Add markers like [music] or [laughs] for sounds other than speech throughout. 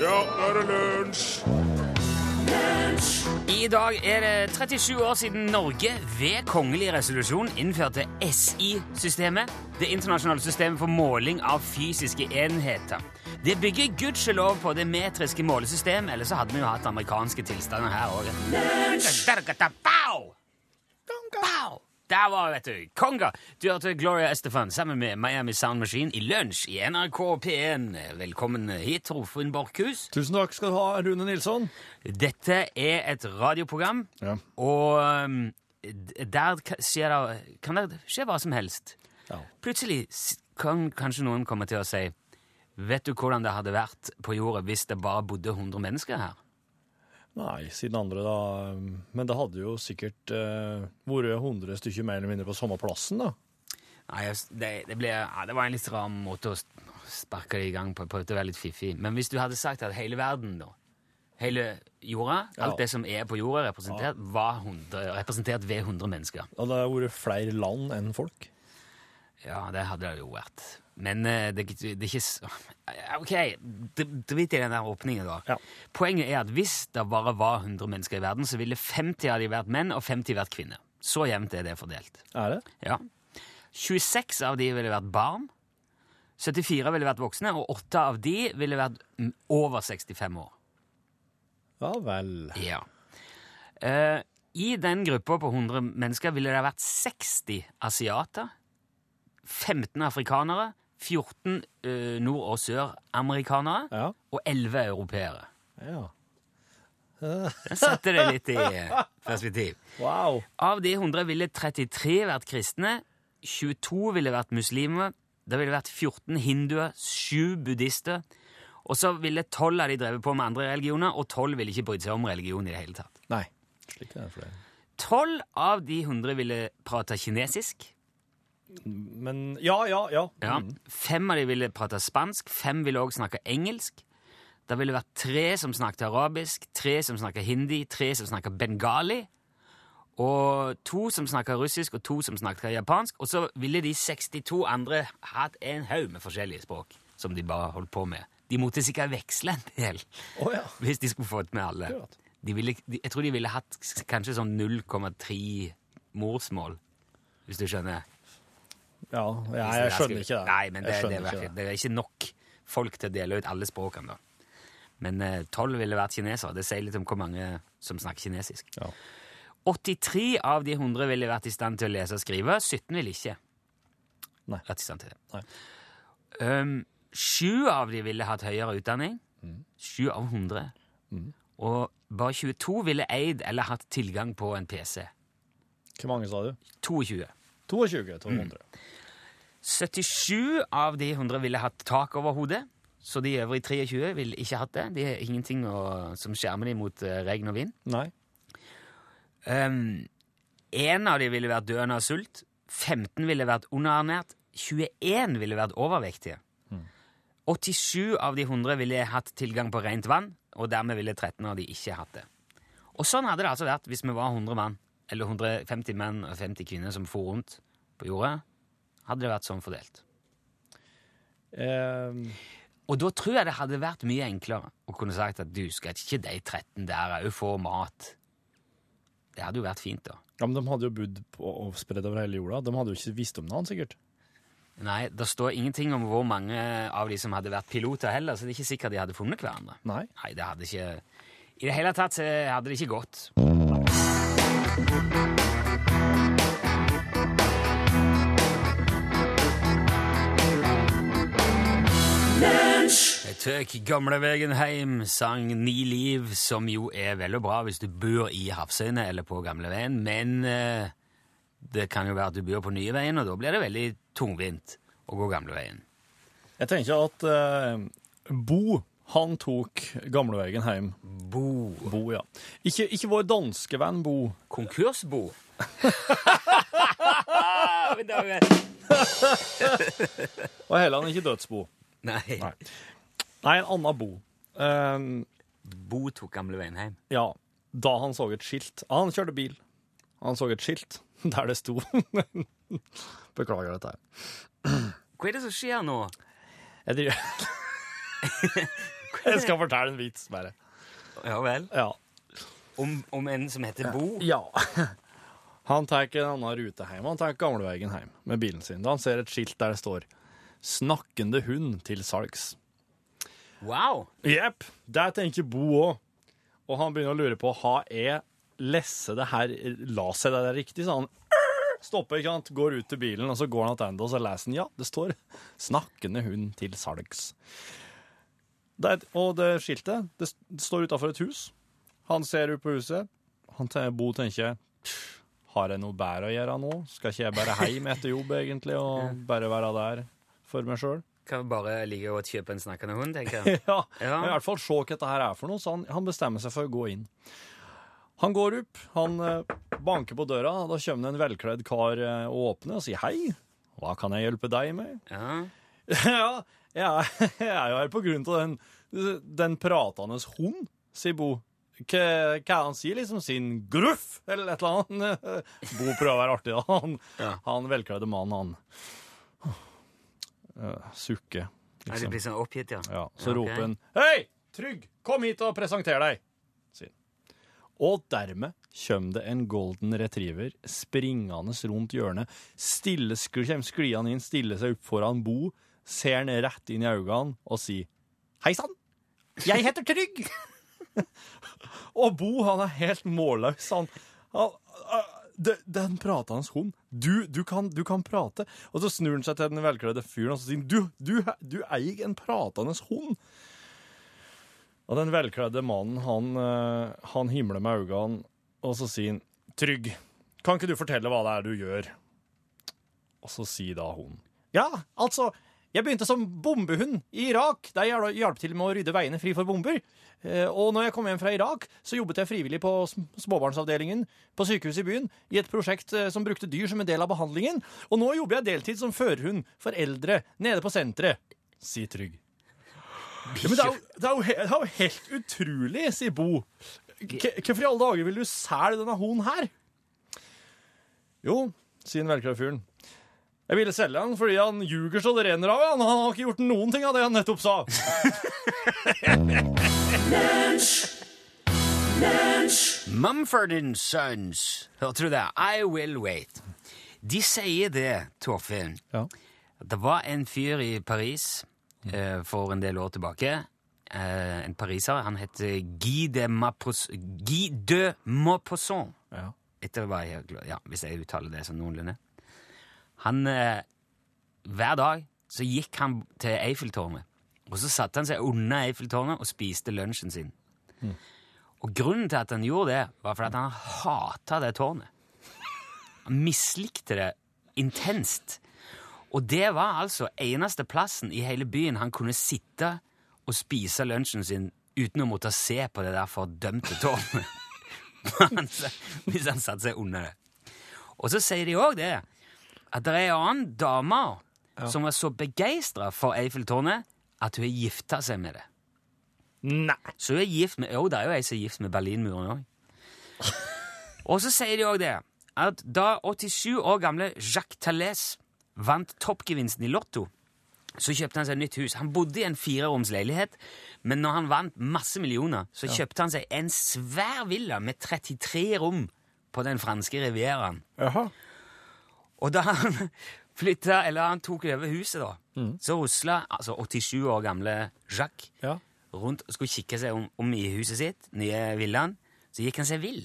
Ja, nå er det lunsj! I dag er det 37 år siden Norge ved kongelig resolusjon innførte SI-systemet, det internasjonale systemet for måling av fysiske enheter. Det bygger gudskjelov på det metriske målesystem, ellers så hadde vi jo hatt amerikanske tilstander her òg. Der var vet du, konga! Du hørte Gloria Estefan sammen med Miami Sound Machine i lunsj i NRK P1. Velkommen hit, Torfinn Borchhus. Tusen takk skal du ha, Rune Nilsson. Dette er et radioprogram, Ja. og um, der skjer det, kan det skje hva som helst. Ja. Plutselig kan kanskje noen komme til å si Vet du hvordan det hadde vært på jorda hvis det bare bodde 100 mennesker her? Nei, siden andre, da. Men det hadde jo sikkert eh, vært 100 stykker mer eller mindre på samme plassen, da. Nei, det, det, ble, ja, det var en litt rar måte å sparke det i gang på. Prøvde å være litt fiffig. Men hvis du hadde sagt at hele verden, da Hele jorda, Ja. alt det som er på jorda, representert, var 100, representert ved 100 mennesker. Hadde det vært flere land enn folk. Ja, det hadde det jo vært. Men eh, det, det er ikke s- OK, dr- drit i den der åpningen, da. Ja. Poenget er at hvis det bare var 100 mennesker i verden, så ville 50 av de vært menn og 50 vært kvinner. Så jevnt er det fordelt. Er det? Ja. 26 av de ville vært barn. 74 ville vært voksne, og 8 av de ville vært over 65 år. Ja vel. Ja. Uh, I den gruppa på 100 mennesker ville det vært 60 asiater, 15 afrikanere, 14 uh, nord- og søramerikanere Ja. og 11 europeere. ja. Den setter det litt i eh, perspektiv. Wow. Av de 100 ville 33 vært kristne, 22 ville vært muslimer, det ville vært 14 hinduer, 7 buddhister, og så ville 12 av de drevet på med andre religioner, og 12 ville ikke brydd seg om religion i det hele tatt. Nei. Slik er det for det. 12 av de 100 ville prate kinesisk. Men ja, ja, ja. Ja. Mm. Fem av de ville prate spansk, fem ville også snakke engelsk. Det ville vært tre som snakket arabisk, tre som snakket hindi, tre som snakket bengali, og to som snakket russisk, og to som snakket japansk. Og så ville de 62 andre hatt en haug med forskjellige språk som de bare holdt på med. De måtte sikkert veksle en del oh, ja. [laughs] hvis de skulle fått med alle. De ville, de, jeg tror de ville hatt kanskje sånn 0,3 morsmål, hvis du skjønner. Ja, jeg, jeg skjønner ikke det. Nei, men det, det, er ikke det er ikke nok folk til å dele ut alle språkene. da. Men tolv 12 ville vært kinesere. Det sier litt om hvor mange som snakker kinesisk. Ja. 83 av de 100 ville vært i stand til å lese og skrive. 17 ville ikke Nei. vært i stand til det. Nei. Um, Sju av de ville hatt høyere utdanning. Sju av 100. Og bare 22 ville eid eller hatt tilgang på en PC. Hvor mange sa du? 22. 22 til 100. 77 av de 100 ville hatt tak over hodet, så de øvrige 23 ville ikke hatt det. De har ingenting å, som skjermer dem mot eh, regn og vind. Nei. Um, en av de ville vært døende av sult. 15 ville vært underernært. 21 ville vært overvektige. 87 av de 100 ville hatt tilgang på rent vann, og dermed ville 13 av de ikke hatt det. Og sånn hadde det altså vært hvis vi var 100 mann, eller 150 menn og 50 kvinner som for rundt på jorda. Hadde det vært sånn fordelt. Um. Og da tror jeg det hadde vært mye enklere å kunne sagt at du, skal ikke de 13 der òg få mat? Det hadde jo vært fint, da. ja, men de hadde jo bodd på, og spredd over hele jorda. De hadde jo ikke visst om det, sikkert. Nei, det står ingenting om hvor mange av de som hadde vært piloter heller, så det er ikke sikkert de hadde funnet hverandre. Nei. Nei, det hadde ikke I det hele tatt hadde det ikke gått. Jeg tøk gamlevegen heim, sang Ni liv, som jo er veldig bra hvis du bor i Hafsøyene eller på gamleveien, men eh, det kan jo være at du bor på nye veien, og da blir det veldig tungvint å gå gamleveien. Jeg tenker at eh, Bo, han tok gamleveien hjem. Bo. Bo, ja. Ikke, ikke vår danske venn Bo. Konkursbo. [laughs] [laughs] Og heller ikke dødsbo. Nei. Nei. Nei, en annen Bo. Um, Bo tok gamleveien hjem. ja, da han så et skilt. Ah, han kjørte bil. Han så et skilt [laughs] der det sto [laughs] Beklager dette her. Hva er det som skjer nå? Jeg driver, [laughs] Jeg skal fortelle en vits, bare. Ja vel. Ja. Om, om en som heter Bo? Ja. Han tar en annen rute hjem. Han tar gamleveien hjem med bilen sin. Da han ser et skilt der det står 'Snakkende hund til salgs'. Wow! Jepp. Der tenker Bo òg. Og han begynner å lure på har jeg lesse det her La seg det der riktig? Så han stopper, ikke sant? går ut til bilen, og så går han tilbake og så leser han ja, det står 'Snakkende hund til salgs'. Det og det skiltet det, det står utafor et hus. Han ser ut på huset. Han tenker, Bo tenker har jeg noe bedre å gjøre nå? Skal ikke jeg bare hjem etter jobb, egentlig, og [laughs] bare være der for meg sjøl? Kan bare ligge og kjøpe en snakkende hund, tenker [laughs] jeg. Ja, Ja. i hvert fall se hva dette her er for noe, så han, han bestemmer seg for å gå inn. Han går opp, han eh, banker på døra, da kommer det en velkledd kar eh, og åpner og sier hei. Hva kan jeg hjelpe deg med? Ja. [laughs] ja, [laughs] jeg er, jo her på grunn av den, den pratende hund, sier Bo. Hva, hva han sier? Liksom sin gruff, eller et eller annet? Bo prøver å være artig, da. Han, Ja. han velkledde mannen, han uh, sukker. Nei, det blir sånn oppgitt, ja. Ja, så Ja, okay. roper han Hei, Trygg, kom hit og presenter deg, sier. Og dermed kommer det en golden retriever springende rundt hjørnet. Stille kommer skliende inn, stiller seg opp foran Bo, ser han rett inn i øynene og sier Hei sann, jeg heter Trygg. [laughs] og Bo, han er helt målløs. Han, han øh, det, Den pratende hund. Du, du, kan, du kan prate. Og så snur han seg til den velkledde fyren og så sier du, du, du eier en pratende hund. Og den velkledde mannen, han, øh, han himler med øynene, og så sier han, Trygg, kan ikke du fortelle hva det er du gjør? Og så sier da hun, Ja, altså, jeg begynte som bombehund i Irak. Der jeg hjalp til med å rydde veiene fri for bomber. Eh, Og når jeg kom hjem fra Irak, så jobbet jeg frivillig på småbarnsavdelingen på sykehuset i byen i et prosjekt eh, som brukte dyr som en del av behandlingen. Og nå jobber jeg deltid som førerhund for eldre nede på senteret, sier Trygg. Ja, men det er, jo, det, er jo, det er jo helt utrolig, sier Bo. Hvorfor i alle dager vil du selge denne hunden her? Jo, sier den velkledde fyren. Jeg ville selge han fordi han ljuger så det renner av. Han, han har ikke gjort noen ting av det han nettopp sa. Mumford and Sons. Hørte du det? I Will Wait. De sier det, Torfinn. Ja. Det var en fyr i Paris eh, for en del år tilbake. Eh, en pariser. Han het Guy de, Mapos Guy de Maupassant. Ja. Etter hva jeg, ja, hvis jeg uttaler det sånn noenlunde. Han eh, Hver dag så gikk han til Eiffeltårnet. Og så satte han seg under Eiffeltårnet og spiste lunsjen sin. Og grunnen til at han gjorde det, var fordi han hata det tårnet. Han mislikte det intenst. Og det var altså eneste plassen i hele byen han kunne sitte og spise lunsjen sin uten å måtte se på det der fordømte tårnet. [laughs] Hvis han satte seg under det. Og så sier de òg det, at det er en annen dame som var så begeistra for Eiffeltårnet at hun har gifta seg med det. Nei. Så hun er gift med Jo, det er jo ei som er gift med Berlinmuren òg. [laughs] Og så sier de òg det, at da 87 år gamle Jacques Thales vant toppgevinsten i Lotto, så kjøpte han seg nytt hus. Han bodde i en fireroms leilighet, men når han vant masse millioner, så kjøpte han seg en svær villa med 33 rom på den franske rivieraen. Jaha. Og da han [laughs] flytta, eller han tok over huset, da, så rusla altså 87 år gamle Jacques Ja. rundt og skulle kikke seg om, om i huset sitt, nye villaen, så gikk han seg vill.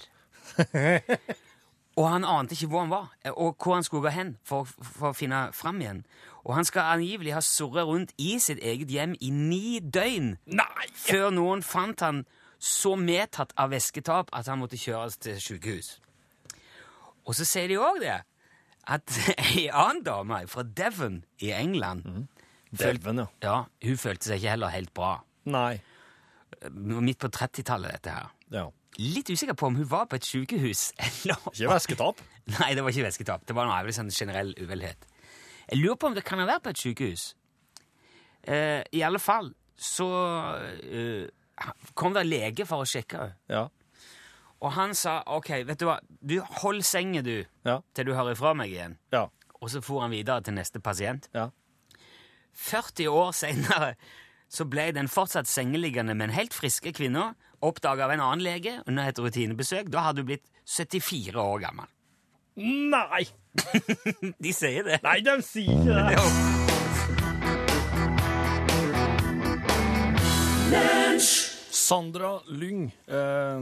[laughs] og han ante ikke hvor han var, og hvor han skulle gå hen for, for å finne fram igjen. Og han skal angivelig ha surret rundt i sitt eget hjem i ni døgn Nei! før noen fant han så medtatt av væsketap at han måtte kjøres til sykehus. Og så sier de òg det, at [laughs] ei annen dame fra Devon i England mm. Devon, ja. ja, hun følte seg ikke heller helt bra. Nei. Midt på 30-tallet, dette her. Ja. Litt usikker på om hun var på et sykehus [laughs] eller Ikke væsketap. [laughs] Nei, det var ikke væsketap. Det var noe vel sånn generell uvelhet. Jeg lurer på om det kan ha vært på et sykehus. Eh, I alle fall så eh, kom det lege for å sjekke henne. Ja. Og han sa OK, vet du hva, du hold sengen du, Ja. til du hører fra meg igjen. Ja. Og så for han videre til neste pasient. Ja. 40 år senere så ble den fortsatt sengeliggende med en helt friske kvinne, oppdaga av en annen lege under et rutinebesøk. Da hadde hun blitt 74 år gammel. Nei! [laughs] De sier det. Nei, de sier ikke det! Jo. Sandra Lyng eh,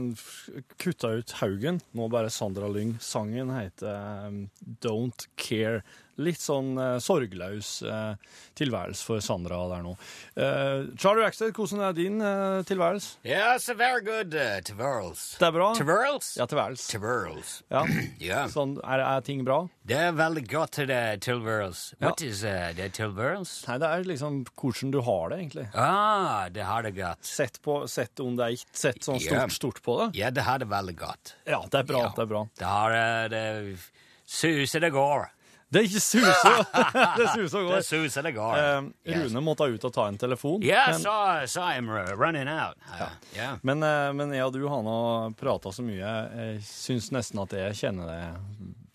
kutta ut Haugen. Nå bare Sandra Lyng. Sangen heter eh, Don't Care. Litt sånn eh, sorgløs eh, tilværelse for Sandra der nå. Eh, Charlie Rackstead, hvordan er din eh, tilværelse? Yes, a very good uh, tilværelse. Det er bra? Tverls? Ja, tilværelse. Tverls. Ja. [clears throat] Ja. Sånn, er, er ting bra? Det er veldig godt det Tilverls. Ja. What is uh, det tilværelse? Nei, det er liksom hvordan du har det, egentlig. Ah, det har det godt. Sett, på, sett om det er ikke sett sånn Ja. stort, stort på det. Ja, det har det veldig godt. Ja, det er bra. Ja. Det er bra. Det har uh, det suser det går. Det er ikke suser. [laughs] det suser Det suser det går. Eh. Rune måtte ut og ta en telefon. Yeah, men- so, so uh, running out. Uh, yeah. Men, eh, men jeg og du har nå prata så mye. Jeg syns nesten at jeg kjenner det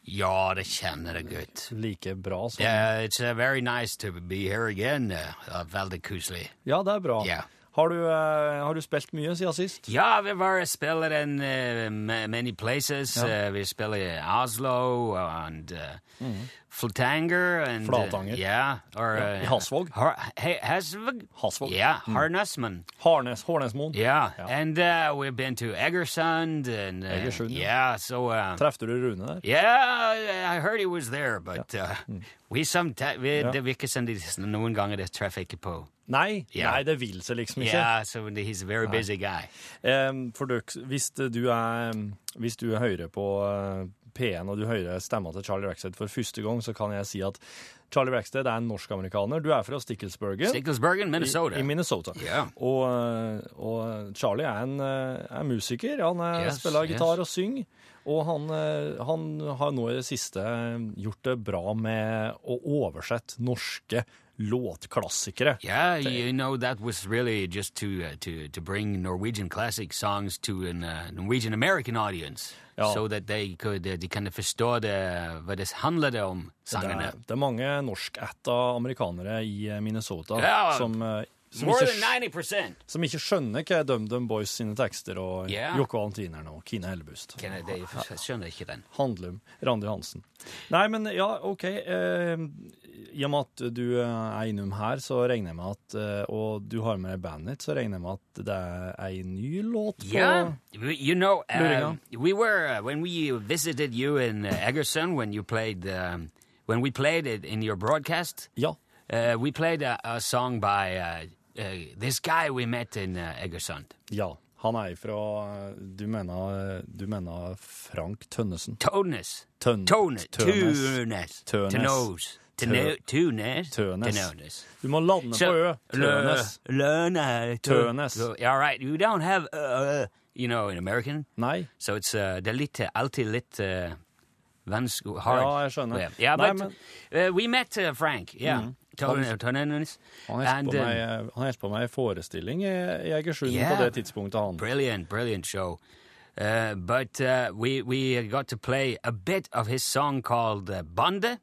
Ja, det kjenner det godt. like bra som Yeah, it's uh, very nice to be here again. Uh, uh, veldig koselig. Ja, det er bra. Ja. Har, du, uh, har du spilt mye siden sist? Ja, vi bare spiller den uh, ma- many places. Ja. Uh, vi spiller i Oslo and uh, Flatanger. And, Flatanger. Yeah. Or, Ja, i Hasvåg. Hasvåg? Hasvåg. Yeah, Harnesman. Harnes, Hårnesmoen. Yeah. Ja. And we've been to Eggersund. And, Egersund, ja. yeah, so... Trefte du Rune der? Yeah, I heard he was there, but we sometimes vi, Ja. Det virker som de noen ganger det treffer ikke på. Nei, yeah. nei, det vil seg liksom ikke. Yeah, so he's a very busy guy. Um, for dere, hvis du er Hvis du hører på eh, P1 og du hører stemma til Charlie Rackstead for første gang, så kan jeg si at Charlie Rackstead er en norsk-amerikaner. Du er fra Sticklesburgen Sticklesbergen, Minnesota. i, i Minnesota. Yeah. Og, eh, og Charlie er en eh, er musiker. Han er, Yes, spiller gitar yes. og synger. Og han, han har nå i det siste gjort det bra med å oversette norske låtklassikere. Yeah, you know that was really just to uh, to to bring Norwegian classic songs to an uh, Norwegian American audience, Ja. so that they could uh, de kunne forstå det, hva det handlet om Det sangene. er, det er mange norskætta amerikanere i eh, Minnesota Ja, som, eh, som, More ikke, than 90%. som ikke skjønner hva DumDum Boys sine tekster og yeah. Jokke Valentineren og Kine Hellebust. Jeg, det, jeg skjønner ikke den. Handlum, Randi Hansen. Nei, men ja, OK. Eh, I og med at du eh, er innom her, så regner jeg med at eh, Og du har med deg bandet ditt, så regner jeg med at det er ei ny låt på Yeah, you know, um, we were uh, when we visited you in uh, Eggersund when you played um, when we played it in your broadcast. Ja. Uh, we played a, a song by uh, uh, this guy we met in uh, Egersund. ja. Han er ifra Du mener, du mener Frank Tønnesen? Tønnes. Tønnes. Tønnes. Tønnes. Tønnes. Tønes. Tønes. Du må lande på Ø. Tønes. Løne. Tønes. All right. You don't have, uh, you know, in American. Nei. So it's uh, det er litt, alltid litt uh, vanskelig. Ja, jeg skjønner. Yeah, Nei, but men- uh, we met uh, Frank, yeah. Mhm. Han- Tonenes. Han holdt And, på, med- med ei forestilling i i Egersund Yeah. på det tidspunktet, han. Brilliant, brilliant show. Uh, but uh, we, we got to play a bit of his song called uh, Bonde.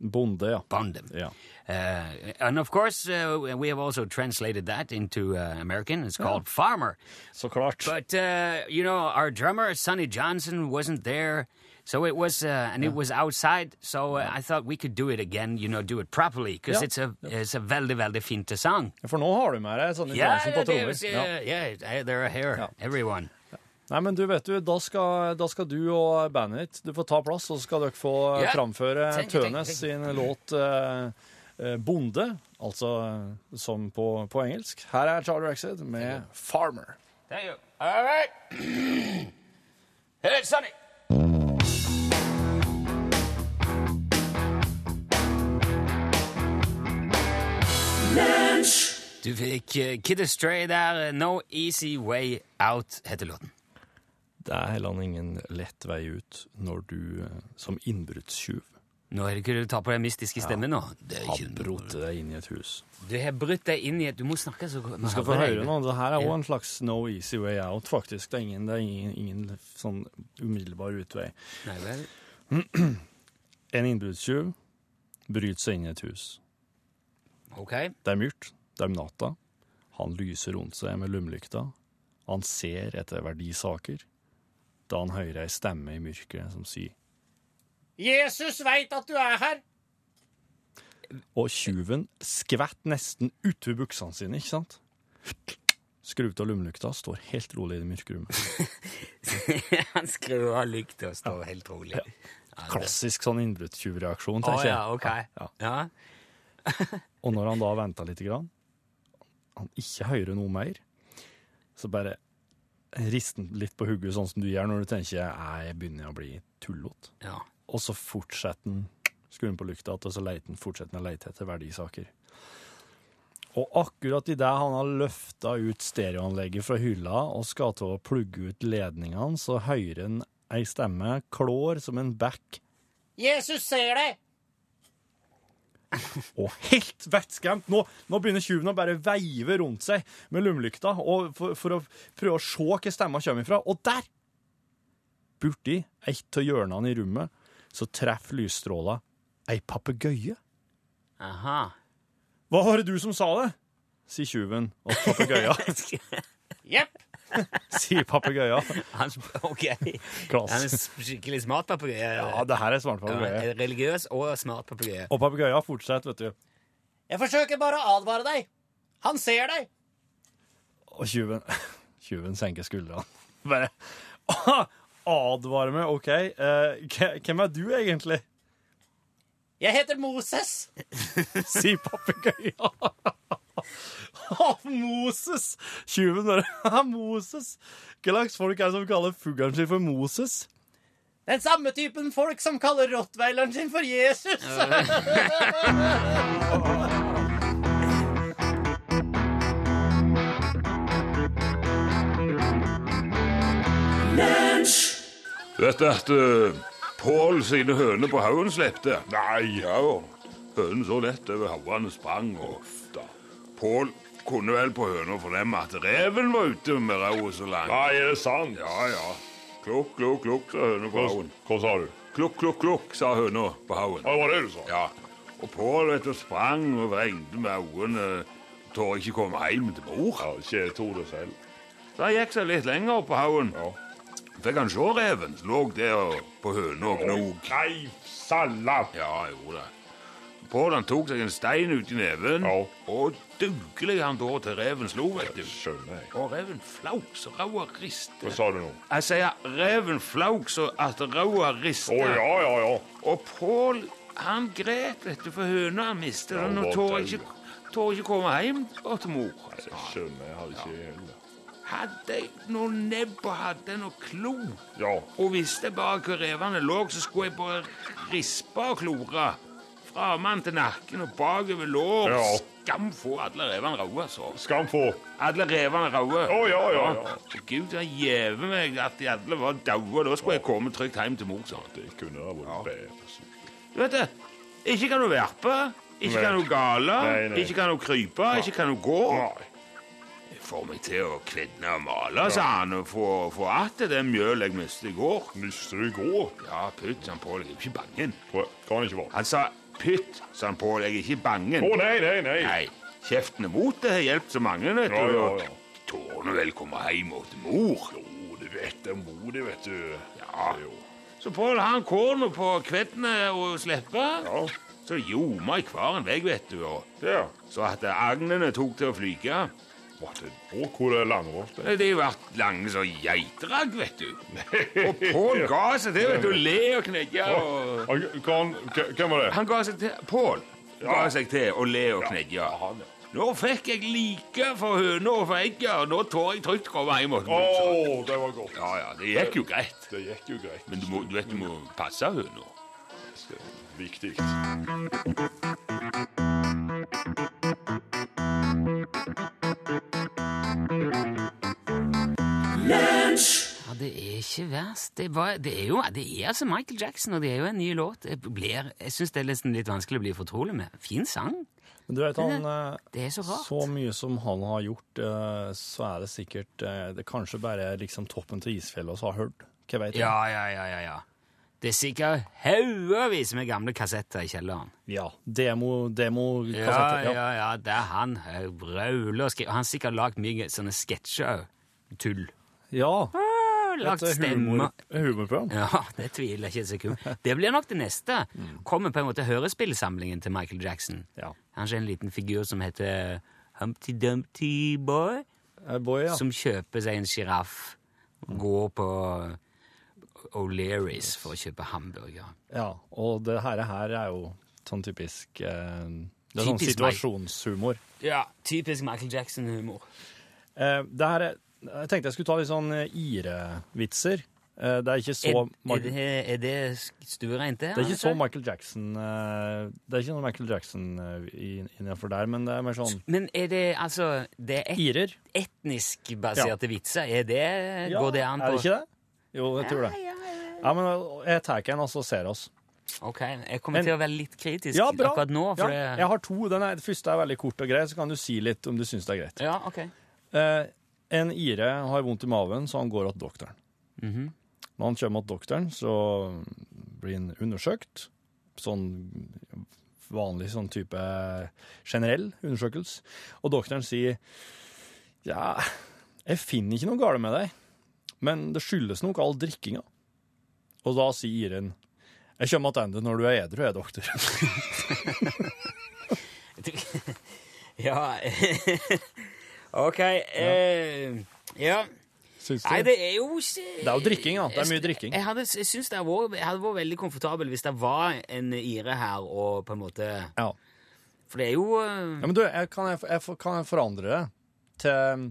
Bonde, ja. Bonde. ja. Uh, and of course, uh, we have also translated that into uh, American. It's called Farmer. Så klart. But uh, you know, our drummer Sonny Johnson wasn't there, so it was, uh, and it was outside. So uh, I thought we could do it again. You know, do it properly because yeah. it's a it's a veldig veldig fint song. For nå har du med deg Sonny Yeah, Johnson på yeah, trommer. uh, Ja. yeah, they're here. Everyone. Nei, men du vet du, da skal, da skal du og bandet ditt du får ta plass, og så skal dere få Ja. framføre Tønes sin låt eh, eh, Bonde, altså som på, på engelsk. Her er Charlie Rexed med Farmer. Thank you. All right. [clears throat] Sonny. Du fikk uh, Kid Astray der. No Easy Way Out heter låten. Det er heller ingen lett vei ut når du eh, som innbruddstyv Nå er det ikke du tar på den mystiske stemmen nå. Det er har ikke brott deg inn i et hus. Du har brutt deg inn i et Du må snakke så Du skal få høre nå. Det her er òg en slags no easy way out, faktisk. Det er ingen, det er ingen, ingen sånn umiddelbar utvei. Nei vel. En innbruddstyv bryter seg inn i et hus. OK. Det er mørkt. Det er om natta. Han lyser rundt seg med lommelykta. Han ser etter verdisaker. Da han hører ei stemme i mørket som sier Jesus veit at du er her! Og tjuven skvett nesten utover buksene sine, ikke sant? Skrur av lommelykta, står helt rolig i det mørke rommet. [laughs] Han skrur av lykta og står helt rolig. Klassisk sånn innbruddstyvreaksjon, tenker jeg. ja, ok. Ja. Ja. Og når han da venta litt, grann, han ikke hører noe mer, så bare rister han litt på hugget, sånn som du gjør når du tenker «Nei, jeg begynner å bli tullete. ja. Og så fortsetter han, skrur han på lykta, og så leter han, fortsetter han å lete etter verdisaker. Og akkurat idet han har løfta ut stereoanlegget fra hylla og skal til å plugge ut ledningene, så hører han ei stemme klår som en bekk Jesus ser deg! Og helt vettskremt Nå, nå begynner tjuven å bare veive rundt seg med lommelykta for, for å prøve å se hvor stemma kommer ifra. Og der, borti et av hjørnene i rommet, så treffer lysstråla ei papegøye. Aha. Hva var det du som sa det? sier tjuven. Og papegøya [laughs] Jepp. [laughs] sier papegøya. Han, ok. Han er skikkelig smart papegøye. Ja, det her er smart Ja, papegøye. religiøs og smart papegøye. Og papegøya fortsetter, vet du. Jeg forsøker bare å advare deg. Han ser deg. Og tjuven, [laughs] tjuven senker skuldrene. [laughs] Bare advarer meg. OK, eh, hvem er du egentlig? Jeg heter Moses. sier papegøya. Moses! Tjuven bare [laughs] Moses! Hva slags folk er det som kaller fuglen sin for Moses? Den samme typen folk som kaller rottweileren sin for Jesus. Vet du at uh, Pål sine høner på haugen slepte? Nei. Ja, Hønene hønen så lett over hauene sprang, og Pål kunne vel på høna fornemme at reven var ute med rauet så langt. Nei, er det sant? Ja, ja. Klukk, klukk, klukk, sa høna på haugen. hva sa du? Klukk, klukk, klukk, sa høna på haugen. Ja, det var det du sa? Ja. Og Pål vet du, sprang og vrengte med øynene. Tør ikke komme hjem til mor. Ja, ikke tror det selv. Så han gikk seg litt lenger opp på haugen. Ja. Fikk han se reven som lå der på høna og gnog. Nei, salat! Ja, gjorde det. Pål han tok seg en stein ut i neven, Ja. og dugelig han da til reven slo, vet du. Skjønner jeg. Og reven flauk så raua riste. Hva sa du nå? Jeg sier reven flauk så at raua riste. Å, ja, ja, ja. Og Pål han gret, vet du, for høna han mistet Ja, og hva tør jeg ikke, ikke komme hjem og til mor. Jeg skjønner, jeg hadde ikke heller. Hadde jeg noe nebb og hadde noe klo, Ja, og visste bare hvor revene lå, så skulle jeg bare rispe og klore. Armene til nakken og bakover lår. Ja. Skam få alle revene røde, altså. skam få. Alle revene røde. Å, ja, ja, ja. Gud har gjeve meg at de alle var daue. Da skulle jeg komme trygt hjem til mor. sant? Det kunne ha vært bedre. Du vet det, ikke kan du verpe, ikke kan du gale, ikke kan du krype, ikke kan du gå. Nei. Får meg til å kvinne og male, sa han, og få, få att det mjøl jeg mistet i går. Mistet du i går? Ja, putt han på, jeg er ikke bangen. Kan det ikke være? Han sa pytt, sa han Pål, jeg er ikke bangen. Å, nei, nei, nei. Nei, kjeften er mot det har hjulpet så mange, vet du. Ja, ja, ja. Tårene vel komme hjem til mor. Jo, du vet det er modig, vet du. Ja. Så Pål han kornet på kvettene og slippe. Ja. Så ljoma i hver en vei, vet du. Og Ja. så at agnene tok til å flyge. Hvor er langrott? det? har vært lange som geiteragg, vet du. [laughs] Og Pål ga seg til vet du, å le og knegge. Og... Hvem var det? Han ga seg til Pål ga seg til å le og knegge. Ja, han, ja. Nå fikk jeg like for høna og for egget, og nå tør jeg trygt komme hjem. Oh, det var godt. Ja, ja, det gikk jo greit. Det gikk jo greit. Men du, må, du vet du må passe høna. Viktig. Er ikke verst. Det er, bare, det er jo det er altså Michael Jackson, og det er jo en ny låt. Jeg, blir, jeg syns det er nesten litt vanskelig å bli fortrolig med. Fin sang. Men du vet, han, eh, Det er så rart. så mye som han har gjort, eh, så er det sikkert Det er kanskje bare liksom toppen til isfjellet vi har hørt. Hva vet jeg? Ja, ja, ja, ja. ja. Det er sikkert haugevis med gamle kassetter i kjelleren. Ja. Demo, demo Ja, kassetter. ja, ja, det er han. eh, Brauler og skriver. Han har sikkert lagd mye sånne sketsjer òg. Tull. ja. Lagt Et stemmer. humorprogram. Ja, det tviler jeg ikke et sekund. Det blir nok det neste. Kommer på en måte hørespillsamlingen til Michael Jackson. Ja. Kanskje en liten figur som heter Humpty Dumpty Boy, Eh, Boy, ja. som kjøper seg en sjiraff, går på O'Learys for å kjøpe hamburger. ja. Og det her, her er jo sånn typisk eh, Det er sånn Typisk situasjonshumor. Ja, typisk Michael Jackson-humor. Eh, det her er, jeg tenkte jeg skulle ta litt sånn eh, irevitser. Eh, det er ikke så Er, er, det, er det stuereint, det? Det er ikke så Michael Jackson eh, Det er ikke noe Michael Jackson innenfor der, men det er mer sånn Men er det altså Det er et, Irer. etnisk baserte vitser? Er det, går det an på Er det ikke det? Jo, jeg tror det. Ja, men eh, jeg tar en, og så ser oss. Ok, Jeg kommer Men- til å være litt kritisk Ja, bra. akkurat nå. For ja, jeg har to. Den, er, den første er veldig kort og grei, så kan du si litt om du syns det er greit. ja, ok. Eh, en ire har vondt i maven, så han går til doktoren. Mhm. Når han kommer til doktoren, så blir han undersøkt. Sånn vanlig sånn type generell undersøkelse. Og doktoren sier ja, jeg finner ikke noe galt med deg, men det skyldes nok all drikkinga. Og da sier Iren jeg kommer tilbake når du er edru, jeg, doktor. [laughs] Ja [laughs] [laughs] Ok. eh, ja. Syns du? Nei, det er jo ikke Det er jo drikking, da. Det er mye drikking. Jeg, hadde, jeg syns det var, jeg hadde vært veldig komfortabel hvis det var en ire her og på en måte Ja. For det er jo eh, Ja, men du, jeg, kan, jeg, jeg, kan jeg forandre det til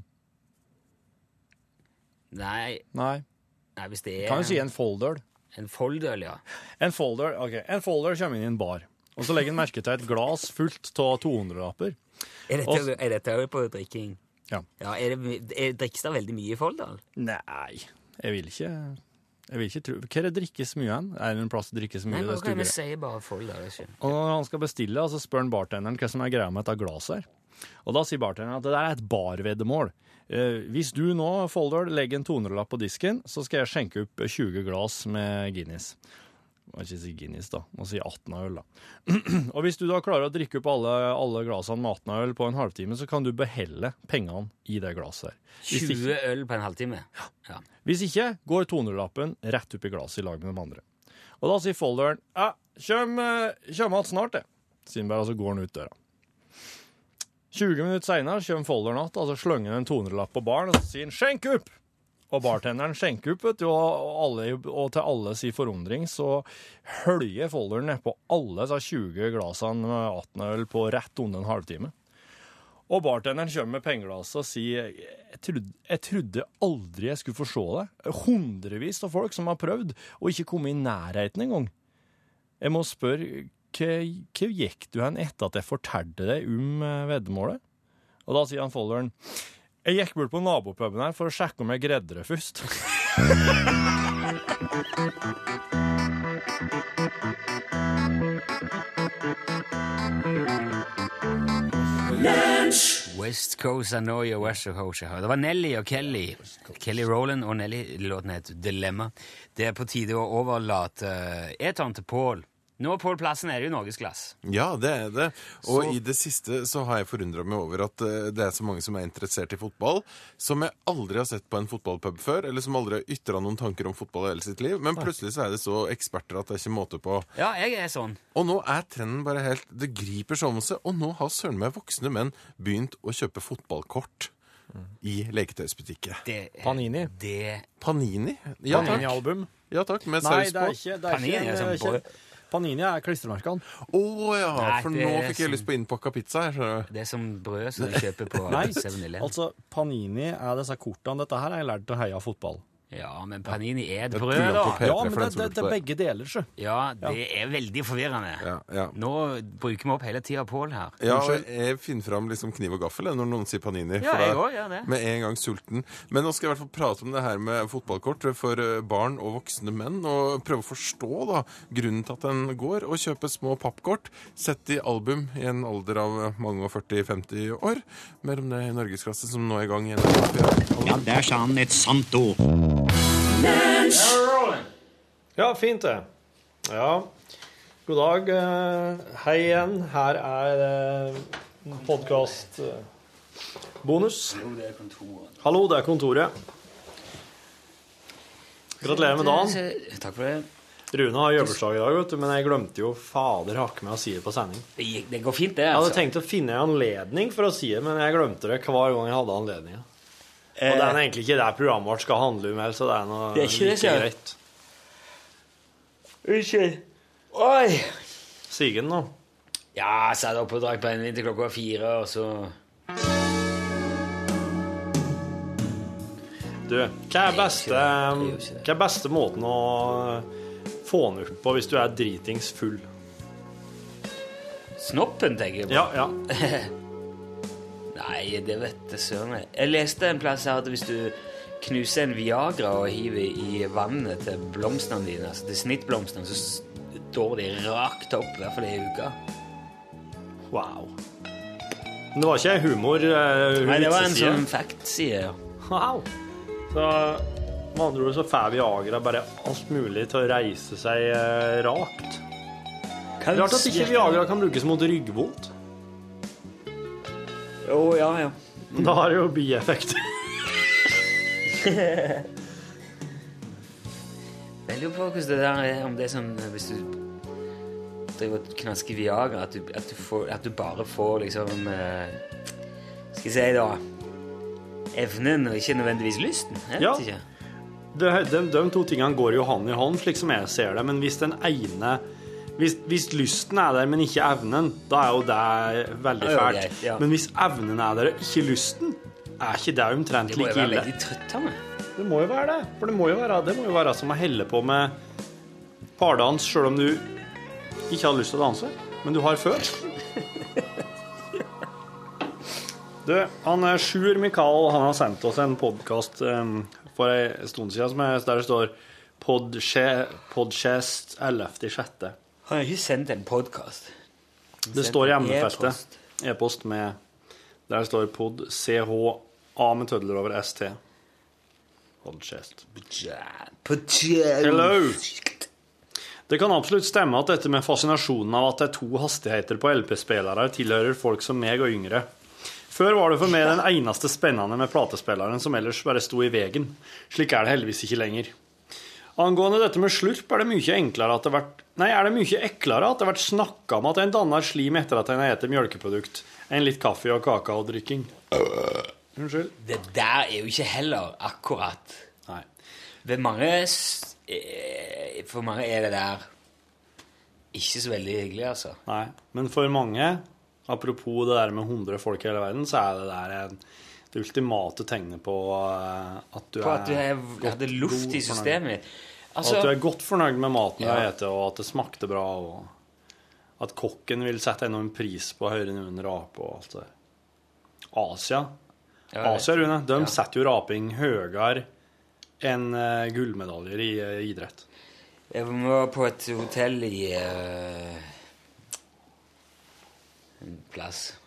Nei, Nei. nei hvis det er Kan jo si en folder. en foldøl, ja. En folder ok, en folder kommer inn i en bar, og så legger en merke til et glass fullt av 200-lapper. Er dette, Og- er dette på drikking? Ja. er det, er, drikkes det veldig mye i Folldal? Nei, jeg vil ikke Jeg vil ikke tro Hva er det drikkes mye av? Er det en plass det drikkes mye? Nei, det ok, vi si bare Folldal. Og når han skal bestille, så spør han bartenderen hva som er greia med dette glasset her. Og da sier bartenderen at det der er et barveddemål. Eh, hvis du nå, Folldal, legger en 200-lapp på disken, så skal jeg skjenke opp 20 glass med Guinness. Ikke si Guinness, da. Må si 18 av øl, da. [clears throat] og hvis du da klarer å drikke opp alle, alle glassene med 18 av øl på en halvtime, så kan du beholde pengene i det glasset her. Hvis 20 ikke, øl på en halvtime? Ja. hvis ikke går 200-lappen rett opp i glasset i lag med de andre. Og da sier folderen ja, kjøm, eh, kjøm att snart, det. Siden bare, og så går han ut døra. 20 minutter seinere kommer folderen igjen, og så slenger han en 200-lapp på baren, og så sier han 'skjenk opp'! Og bartenderen skjenker opp, vet du, og, alle, og til alle sin forundring så høljer folderen nedpå alle disse 20 glassene med 18 øl på rett under en halvtime. Og bartenderen kommer med pengeglasset og sier jeg trodde, jeg trodde aldri jeg skulle få se det. Hundrevis av folk som har prøvd, og ikke kommet i nærheten engang. Jeg må spørre, hva gikk du hen etter at jeg fortalte deg om eh, veddemålet? Og da sier han folderen jeg gikk bort på nabopuben her for å sjekke om jeg greide det først. West Coast I know you, West Coast. Det var Nelly og Kelly. Kelly Rowland og Nelly. Låten het Dilemma. Det er på tide å overlate eteren til Pål. Nå, Pål Plassen, er det jo norgesglass. Ja, det er det. Og Så- i det siste så har jeg forundra meg over at eh, det er så mange som er interessert i fotball, som jeg aldri har sett på en fotballpub før, eller som aldri har ytra noen tanker om fotball i hele sitt liv. Men plutselig så er det så eksperter at det er ikke måte på. Ja, jeg er sånn. Og nå er trenden bare helt Det griper sånn om seg, og nå har søren meg voksne menn begynt å kjøpe fotballkort. I leketøysbutikker. Det, Panini. Det Panini? Ja. Panini-album. Ja takk, med Nei, saus det er ikke, det er Panini ikke, er en, sånn ikke Panini er klistremerkene. Å ja, Nei, for det nå er fikk jeg som- lyst på innpakka pizza. her, skjønner det er som brød som du [laughs] kjøper på Nei, 7-Eleven. altså Panini er disse kortene. Dette her har jeg lært å heie fotball. Ja, men Panini er et brød, da. Ja, men det, det, det er begge deler, sjø. Ja, det er veldig forvirrende. Ja, ja. Nå bruker vi opp hele tida Pål her. Ja, og jeg finner fram liksom kniv og gaffel når noen sier Panini. Ja, for jeg òg gjør det. Med en gang sulten. Men nå skal jeg i hvert fall prate om det her med fotballkort for eh, barn og voksne menn, og prøve å forstå da grunnen til at en går og kjøper små pappkort sett i album i en alder av mange og 40-50 år. Mer om det i Norgesklasse, som nå er i gang igjen. Ja, der sa han et sant ord. Ja, fint det. Ja, god dag. eh, Hei igjen. Her er podkastbonus. Hallo, det er kontoret. Gratulerer med dagen. Takk for det. Rune har jobbursdag i dag, vet du, men jeg glemte jo fader hakke meg å si det på sending. Det, det går fint, det. Jeg hadde altså. tenkt å finne en anledning for å si det, men jeg glemte det hver gang jeg hadde anledninga. Og det er egentlig ikke det programmet vårt skal handle om, så det er noe Det er ikke like det, greit. Unnskyld. Oi! Sigen, nå. Ja, jeg satt oppe og drakk brennevin til klokka fire, og så Du, hva er beste, hva er beste måten å få den opp på hvis du er dritings full? Snoppen, tenker jeg på. Ja, ja. [laughs] Nei, det vet jeg søren. jeg. Leste en plass her at hvis du knuser en Viagra og hiver i vannet til blomstene dine, altså til snittblomstene, så står de rakt opp, i hvert fall ei uke. Wow. Det var ikke humor? Uh, Nei, det var en sånn fact-side. ja. Wow. Så med andre ord så får Viagra bare alt mulig til å reise seg uh, rakt. Rart at ikke Viagra kan brukes mot ryggvondt. Jo, ja, ja. Da har det jo bieffekt. [laughs] Jeg lurer på hvordan det der er, om det er sånn hvis du driver og knasker Viagra, at du, at du, får, at du bare får liksom eh, Skal jeg si, da Evnen og ikke nødvendigvis lysten. Jeg vet Ja. ikke. De, de, de to tingene går jo hånd i hånd, slik som jeg ser det. Men hvis den ene hvis, hvis, lysten er der, men ikke evnen, da er jo det veldig fælt. Men hvis evnen er der, og ikke lysten, er ikke det omtrent like ille? Det må jo være det. For det må jo være, det må jo være som å helle på med pardans sjøl om du ikke hadde lyst til å danse, men du har før. [laughs] Du, han Sjur Mikael han har sendt oss en podkast um, for ei stund siden der det står Podche, 11.6. Han har ikke sendt en podkast. Det står i emnefeltet. E-post e med Der står pod CHA med tødler over ST. Podchest. Hello! Det kan absolutt stemme at dette med fascinasjonen av at det er to hastigheter på LP-spillere, tilhører folk som meg og yngre. Før var det for meg den eneste spennende med platespilleren som ellers bare sto i veien. Slik er det heldigvis ikke lenger. Angående dette med slurp er det mye enklere at det vært Nei, er det mye eklere at det vært snakka om at en danner slim etter at en har spist melkeprodukt, enn litt kaffe og kakaodrikking. Unnskyld? Det der er jo ikke heller akkurat Nei. Ved mange eh, For mange er det der ikke så veldig hyggelig, altså. Nei. Men for mange, apropos det der med 100 folk i hele verden, så er det der en, det ultimate tegnet på eh, at du På at du er hadde luft i systemet. Altså, At du er godt fornøyd med maten Ja. du spiser, og at det smakte bra, og at kokken vil sette enorm pris på høre noen rape og alt det. Asia, Asia Rune, de Ja. setter jo raping høyere enn eh, gullmedaljer i eh, idrett. Jeg var på et hotell i uh, en plass.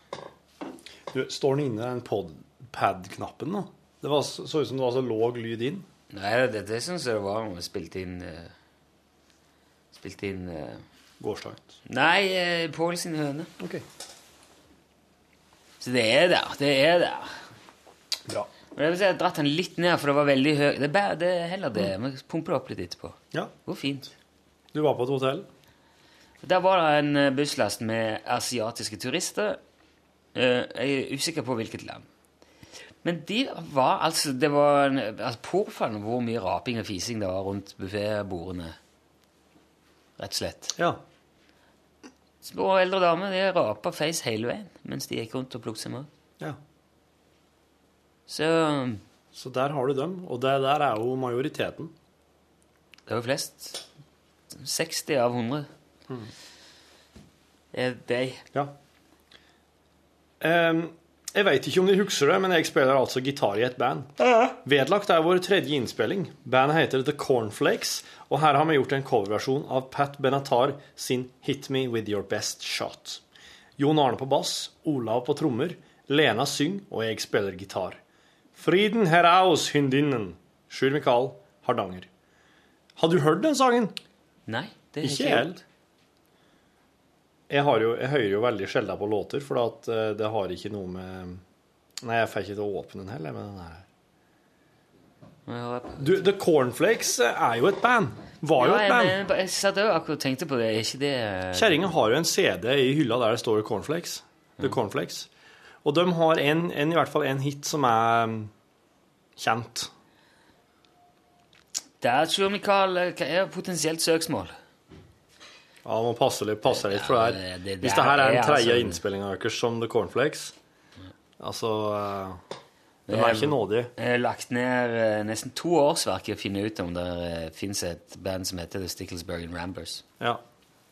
Du, står den inne den pod-pad-knappen da. Det var, så ut som det var så låg lyd inn. Nei, det, det syns jeg det var når vi spilte inn uh, Spilte inn uh, Gårsdagens. Nei, uh, Pål sin høne. Ok. Så det er der. Det er der. Bra. Men jeg vil si jeg har dratt den litt ned, for det var veldig høy. Det er, er heller det. Vi pumper det opp litt etterpå. Ja, Det går fint. du var på et hotell. Der var det en eh, busslast med asiatiske turister. Eh, Jeg er usikker på hvilket land. Men de var altså Det var altså, påfallende hvor mye raping og fising det var rundt buffébordene. Rett og slett. Ja. Små eldre damer de rapa feis hele veien mens de gikk rundt og plukket seg mat. ja. Så Så der har du dem, og det der er jo majoriteten. det var flest. 60 av 100. Det er de. Ja. Ehm, jeg veit ikke om de husker det, men jeg spiller altså gitar i et band. Vedlagt er vår tredje innspilling. Bandet heter The Cornflakes, og her har vi gjort en coverversjon av Pat Benatar sin Hit Me With Your Best Shot. Jon Arne på bass, Olav på trommer, Lena syng, og jeg spiller gitar. Friden heraus hyndinnen. Sjur Mikael, Hardanger. Har du hørt den sangen? Nei, Det er Ikke jeg heller. Jeg, har jo, jeg hører jo veldig sjelden på låter, for at eh, det har ikke noe med Nei, jeg får ikke til å åpne den heller, men den her. Du, The Cornflakes er jo et band. Var jo Ja, et band. jeg, men jeg satt jo akkurat og tenkte på det. Er det Kjerringa har jo en CD i hylla der det står Cornflakes. The Cornflakes. Og de har en, en, i hvert fall en hit som er mm, kjent. Der tror jeg, Mikael, hva er potensielt søksmål? Ja, man må passe litt, passe litt for det her. Hvis det her er den tredje altså- innspillinga deres som The Cornflakes, altså eh, De er ikke nådige. Jeg har lagt ned eh, nesten to årsverk i å finne ut om det fins et band som heter The Sticklesbergen Rambers. Ja.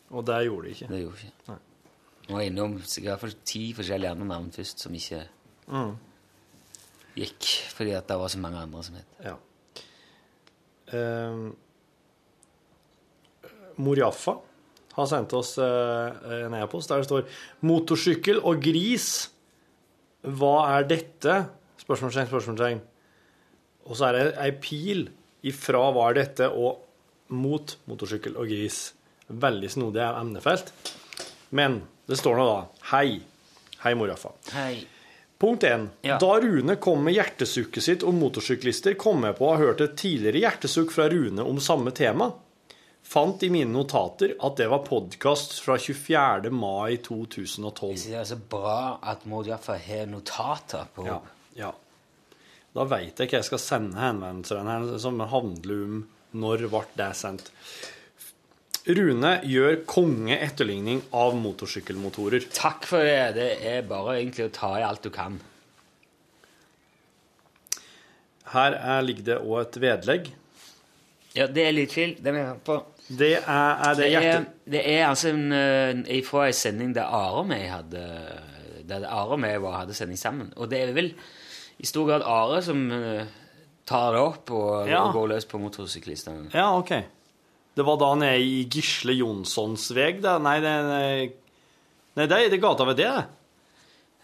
Og det gjorde de ikke. Det gjorde de ikke. Nei. Jeg var innom i hvert fall ti forskjellige andre navn først som ikke Mm. gikk, fordi at det var så mange andre som het Ja. Um, Moriaffa har sendt oss eh, en e-post der det står 'Motorsykkel og gris, hva er dette?' Spørsmålstegn, spørsmålstegn. Og så er det ei pil ifra 'hva er dette?' og mot motorsykkel og gris. Veldig snodig emnefelt. Men det står nå da 'Hei'. Hei, Moriaffa. Hei. Punkt 1. Ja. Da Rune kom med hjertesukket sitt om motorsyklister, kom jeg på å ha hørt et tidligere hjertesukk fra Rune om samme tema. Fant i mine notater at det var podkast fra 24. mai 2012. Jeg Det er så bra at Maud iallfall har notater på Ja, ja. Da veit jeg hva jeg skal sende henvendelsene som handler om når ble det sendt. Rune gjør konge etterligning av motorsykkelmotorer. Takk for det. Det er bare egentlig å ta i alt du kan. Her er, ligger det òg et vedlegg. Ja, det er litt chill. Den er på. Det er, er det Det er, det er altså en, eh, fra en sending der Are og meg hadde Der Are og meg var, hadde sending sammen. Og det er vel i stor grad Are som uh, tar det opp og, Ja. og går løs på motorsyklistene. Ja, ok. Det var da nede i Gisle Jonssons veg, da? Nei, det, nei, det er gata ved det.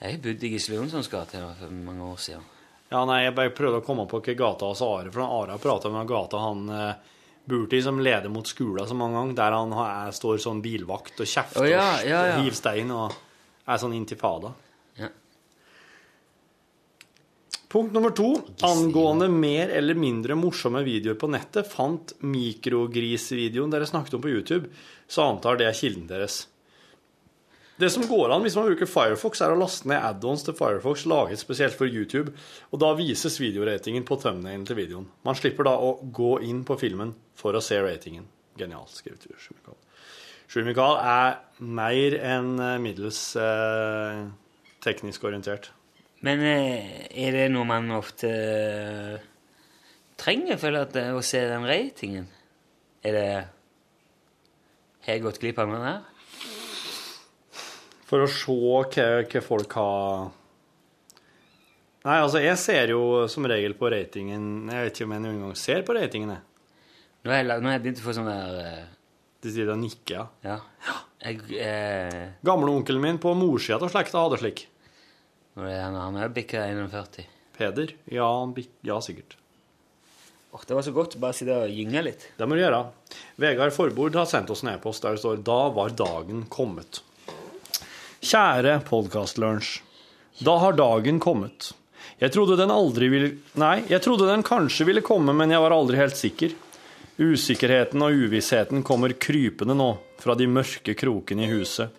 Jeg bodde i Gisle Jonssons gate for mange år siden. Ja, nei, jeg bare prøvde å komme på hva gata hans Are, for Are prata med gata han eh, bor i, som leder mot skolen så mange ganger, der han har, står sånn bilvakt og kjefter oh, ja, og ja, og hiver stein og er sånn intifada. Ja. Punkt nummer to. Angående mer eller mindre morsomme videoer på nettet, fant mikrogrisvideoen dere snakket om på YouTube, så antar det er kilden deres. Det som går an hvis man bruker Firefox, er å laste ned add-ons til Firefox laget spesielt for YouTube, og da vises videoratingen på thumbnailen til videoen. Man slipper da å gå inn på filmen for å se ratingen. Genialt skrevet. Sjur Sjumikal Sjur er mer enn eh, middels eh, teknisk orientert. Men eh, er det noe man ofte eh, trenger, føler jeg, å se den ratingen? Er det Har jeg gått glipp av noe der? For å se hva, hva folk har Nei, altså, jeg ser jo som regel på ratingen Jeg vet ikke om jeg noen gang ser på ratingen, jeg. Nå har jeg, jeg begynt å få sånn der eh, De sier det nikker, ja. Ja. Jeg, eh, Gamleonkelen min på morssida av slekta hadde slik. når det er han har bikka 41. Peder? Ja, ja sikkert. Åh, det var så godt Bare bare sitte og gynge litt. Det må du gjøre. Vegard Forbord har sendt oss en e-post der det står 'Da var dagen kommet'. Kjære podkastlunsj. Da har dagen kommet. Jeg trodde den aldri ville Nei, jeg trodde den kanskje ville komme, men jeg var aldri helt sikker. Usikkerheten og uvissheten kommer krypende nå fra de mørke krokene i huset.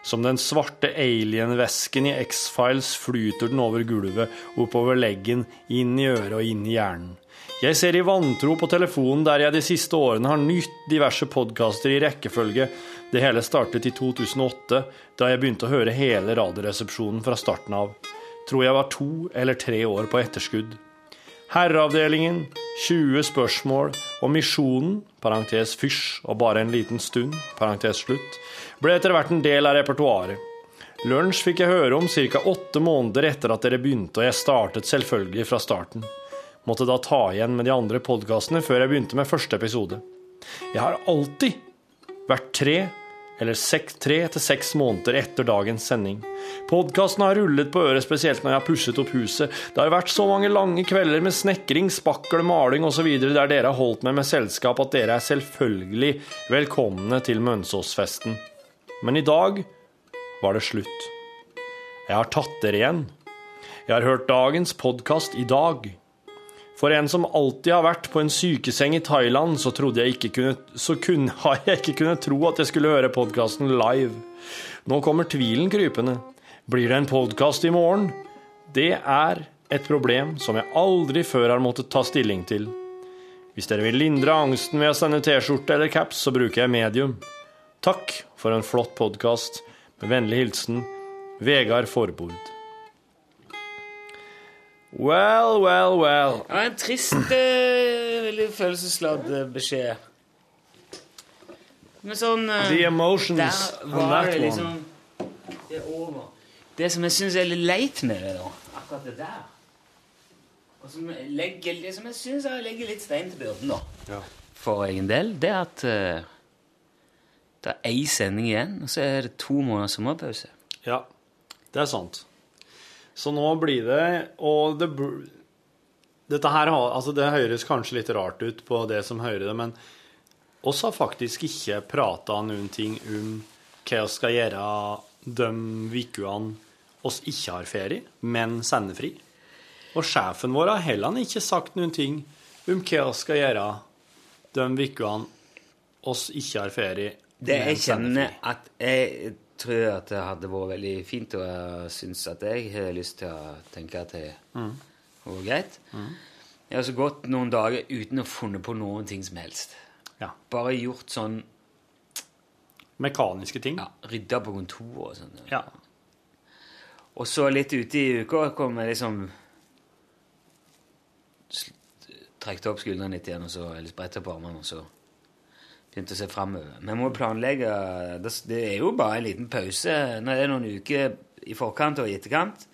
Som den svarte alien-væsken i X-Files flyter den over gulvet, oppover leggen, inn i øret og inn i hjernen. Jeg ser i vantro på telefonen der jeg de siste årene har nytt diverse podkaster i rekkefølge. Det hele startet i 2008, da jeg begynte å høre hele Radioresepsjonen fra starten av. Tror jeg var to eller tre år på etterskudd. Herreavdelingen, 20 spørsmål og Misjonen, parentes fysj og bare en liten stund, parentes slutt, ble etter hvert en del av repertoaret. Lunsj fikk jeg høre om ca. åtte måneder etter at dere begynte, og jeg startet selvfølgelig fra starten. Måtte da ta igjen med de andre podkastene før jeg begynte med første episode. Jeg har alltid vært tre eller tre til seks måneder etter dagens sending. Podkasten har rullet på øret, spesielt når jeg har pusset opp huset. Det har vært så mange lange kvelder med snekring, spakkel, maling osv. der dere har holdt meg med selskap at dere er selvfølgelig velkomne til Mønsåsfesten. Men i dag var det slutt. Jeg har tatt dere igjen. Jeg har hørt dagens podkast i dag. For en som alltid har vært på en sykeseng i Thailand, så jeg kunne, så kunne, [laughs] har jeg ikke kunnet tro at jeg skulle høre podkasten live. Nå kommer tvilen krypende. Blir det en podkast i morgen? Det er et problem som jeg aldri før har måttet ta stilling til. Hvis dere vil lindre angsten ved å sende T-skjorte eller caps, så bruker jeg medium. Takk for en flott podkast. Med vennlig hilsen Vegard Forbord. Well, well, well. Det var en trist, uh, veldig følelsesladd eh, beskjed. Men sånn uh, The emotions Der on var that det one. liksom Det er over. Det som jeg syns er litt leit med det, da, akkurat det der Og som legger, Det som jeg syns legger litt stein til byrden, da, for egen del, det er at uh, det er én sending igjen, og så er det to måneders sommerpause. Ja, det er sant. Så nå blir det Og det Dette her altså det høres kanskje litt rart ut på det som hører det, men oss har faktisk ikke prata noen ting om hva vi skal gjøre de ukene oss ikke har ferie, men sendefri. Og sjefen vår har heller ikke sagt noen ting om hva vi skal gjøre de ukene oss ikke har ferie, Det jeg kjenner at jeg tror at det hadde vært veldig fint, og jeg syns at jeg har lyst til å tenke at det Mm. var greit. Jeg har så gått noen dager uten å funnet på noen ting som helst. Ja. Bare gjort sånn Mekaniske ting. ja, Rydda på kontoret og sånn. Ja. Og så litt ute i uka kom jeg liksom Trekte opp skuldrene litt igjen, og så, eller spredte på armene, og så begynte å se framover. Vi må planlegge det, det er jo bare en liten pause når det er noen uker i forkant og i etterkant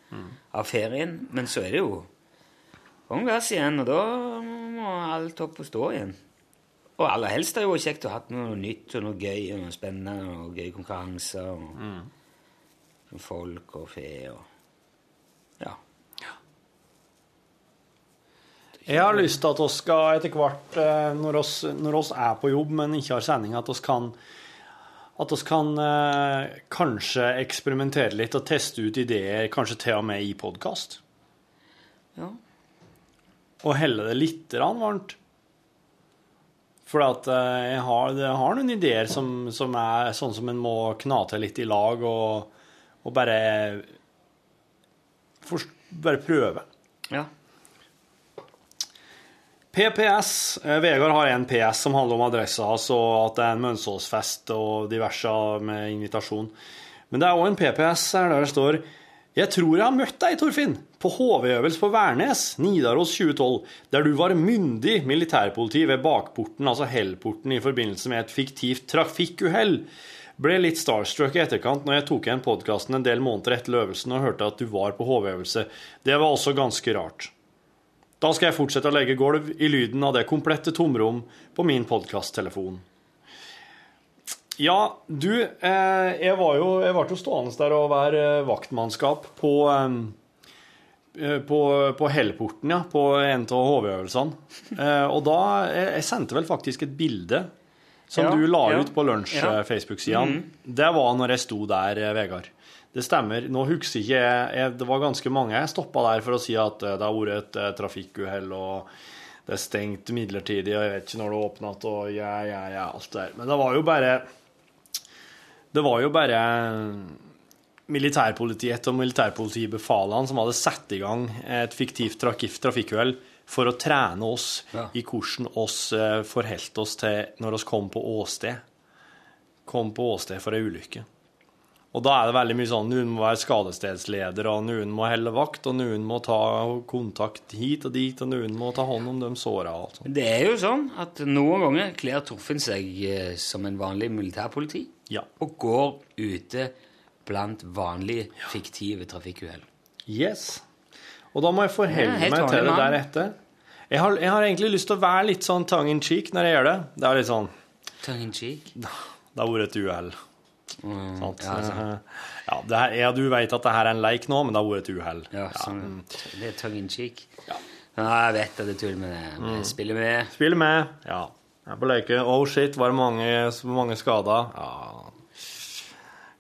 av ferien, men så er det jo om gass igjen, og da må alt opp og stå igjen. Og aller helst er det jo kjekt å ha hatt noe nytt og noe gøy og noe spennende og gøy konkurranser og folk og fe og ja. Jeg har lyst til at vi skal etter hvert, eh, når oss, når oss er på jobb, men ikke har sending, at vi kan, at oss kan eh, kanskje eksperimentere litt og teste ut ideer, kanskje til og med i podkast. ja. Og helle det litt varmt. For at eh, jeg, har, jeg har noen ideer som, som er sånn som en må kna til litt i lag og, og bare for, Bare prøve. ja. PPS. Eh, Vegard har en PS som handler om adressa hans, og at det er en Mønsåsfest og diverse med invitasjon. Men det er òg en PPS her der det står Jeg tror jeg har møtt deg, Torfinn, på HV-øvelse på Værnes, Nidaros 2012, der du var myndig militærpoliti ved bakporten, altså Hellporten, i forbindelse med et fiktivt trafikkuhell. Ble litt starstruck i etterkant når jeg tok igjen podkasten en del måneder etter øvelsen og hørte at du var på HV-øvelse. Det var også ganske rart. Da skal jeg fortsette å legge gulv i lyden av det komplette tomrom på min podkasttelefon. Ja, du, eh, jeg var jo jeg ble jo stående der og være eh, vaktmannskap på eh, på, på Helleporten, ja, på en av HV-øvelsene. Og da jeg sendte vel faktisk et bilde som Ja, du la ja, ut på lunsj ja. eh, Facebook-sidene. Det var når jeg sto der, eh, Vegard. Det stemmer. Nå husker ikke jeg, jeg Det var ganske mange jeg stoppa der for å si at eh, det har vært et trafikkuhell, og det er stengt midlertidig, og jeg vet ikke når det åpna, og ja, ja, ja, alt det der. Men det var jo bare Det var jo bare militærpolitiet og militærpolitibefalene som hadde satt i gang et fiktivt trafik- trafikkuhell for å trene oss Ja. i hvordan oss eh, forholdt oss til når oss kom på åsted. Kom på åsted for ei ulykke. Og da er det veldig mye sånn noen må være skadestedsleder, og noen må helle vakt, og noen må ta kontakt hit og dit, og noen må ta hånd om de såra og alt sånt. Det er jo sånn at noen ganger kler Torfinn seg eh, som en vanlig militærpoliti Ja. og går ute blant vanlige fiktive trafikkuhell. Yes. Og da må jeg forholde meg til det deretter. Jeg har, jeg har egentlig lyst til å være litt sånn tongue in cheek når jeg gjør det. Det er litt sånn Tongue in cheek. Det har vært et uhell. Sant? ja. Eh, ja, det her, ja, du vet at det her er en leik nå, men det har vært et uhell. Ja, sånn. mm. Det er tongue in cheek. Ja. jeg vet at det er tull med det. men Mm. Jeg spiller med. Spiller med. Ja. Jeg er på leke. Oh shit, var det mange, mange skader? Ja.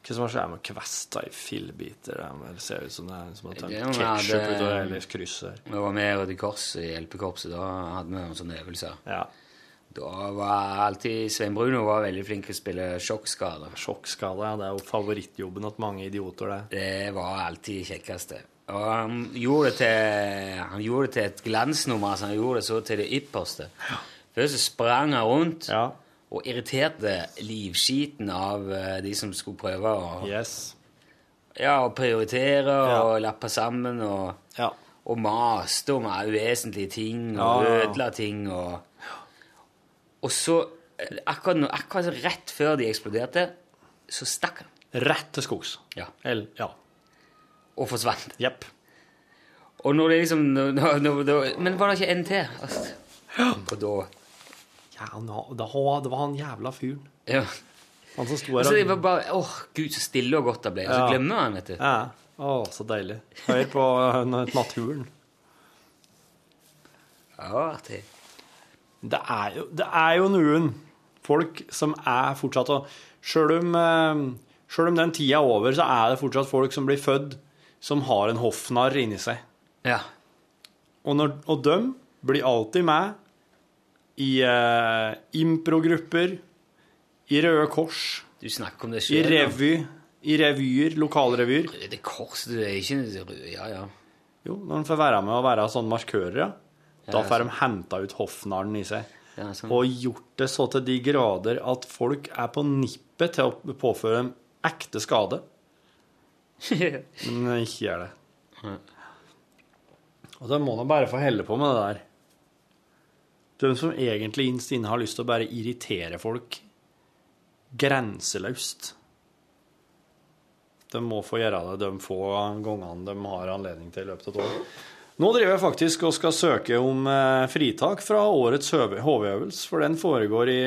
Hva som har skjedd med kvesta i fillebiter? Det ser ut som det er som ketsjup mer utover hele krysset. Vi var med i Røde Kors i hjelpekorpset. Da hadde vi noen sånne øvelser. Ja. Da var alltid Svein Bruno var veldig flink til å spille sjokkskader. Sjokkskade, ja. Det er jo favorittjobben til mange idioter, det. Det var alltid kjekkeste. Og han gjorde det til, han gjorde det til et glansnummer. Altså han gjorde det så til det ypperste. Først så sprang han rundt Ja. Og irriterte livskiten av eh, de som skulle prøve å, Yes. ja, prioritere Ja. og lappe sammen. Og, Ja. og maste om uvesentlige ting og ja, ødela ting. Og, og så, eh, akkurat, akkurat rett før de eksploderte, så stakk han Rett til skogs. Ja. Eller, ja. og forsvant. Jepp. Og når det liksom når, når, når, Men var det ikke en til? Altså, Og da Ja, det var han jævla fyren. ja. Han som sto her Altså, det var bare Åh, gud, så stille og godt det ble. Og så Ja. glemmer han, vet du. Ja. Å, så deilig. Hør på eh, naturen. Ja, artig. Det er jo, det er jo noen folk som er fortsatt og Sjøl om, eh, selv om den tida er over, så er det fortsatt folk som blir født som har en hoffnarr inni seg. Ja. Og, når, og de blir alltid med i uh, improgrupper, i Røde Kors, Du snakker om det selv, i revy, i revyer, lokalrevyer. Det er kors, du er ikke Ja, ja. Jo, når de får være med og være sånne markører, ja. Da får de henta ut hoffnarren i seg. ja sånn. Og gjort det så til de grader at folk er på nippet til å påføre dem ekte skade. [laughs] Men ikke gjør det. Og da må de bare få helle på med det der. De som egentlig innst inne har lyst til å bare irritere folk grenseløst. De må få gjøre det de få gangene de har anledning til i løpet av et år. Nå driver jeg faktisk og skal søke om eh, fritak fra årets HV-øvelse, for den foregår i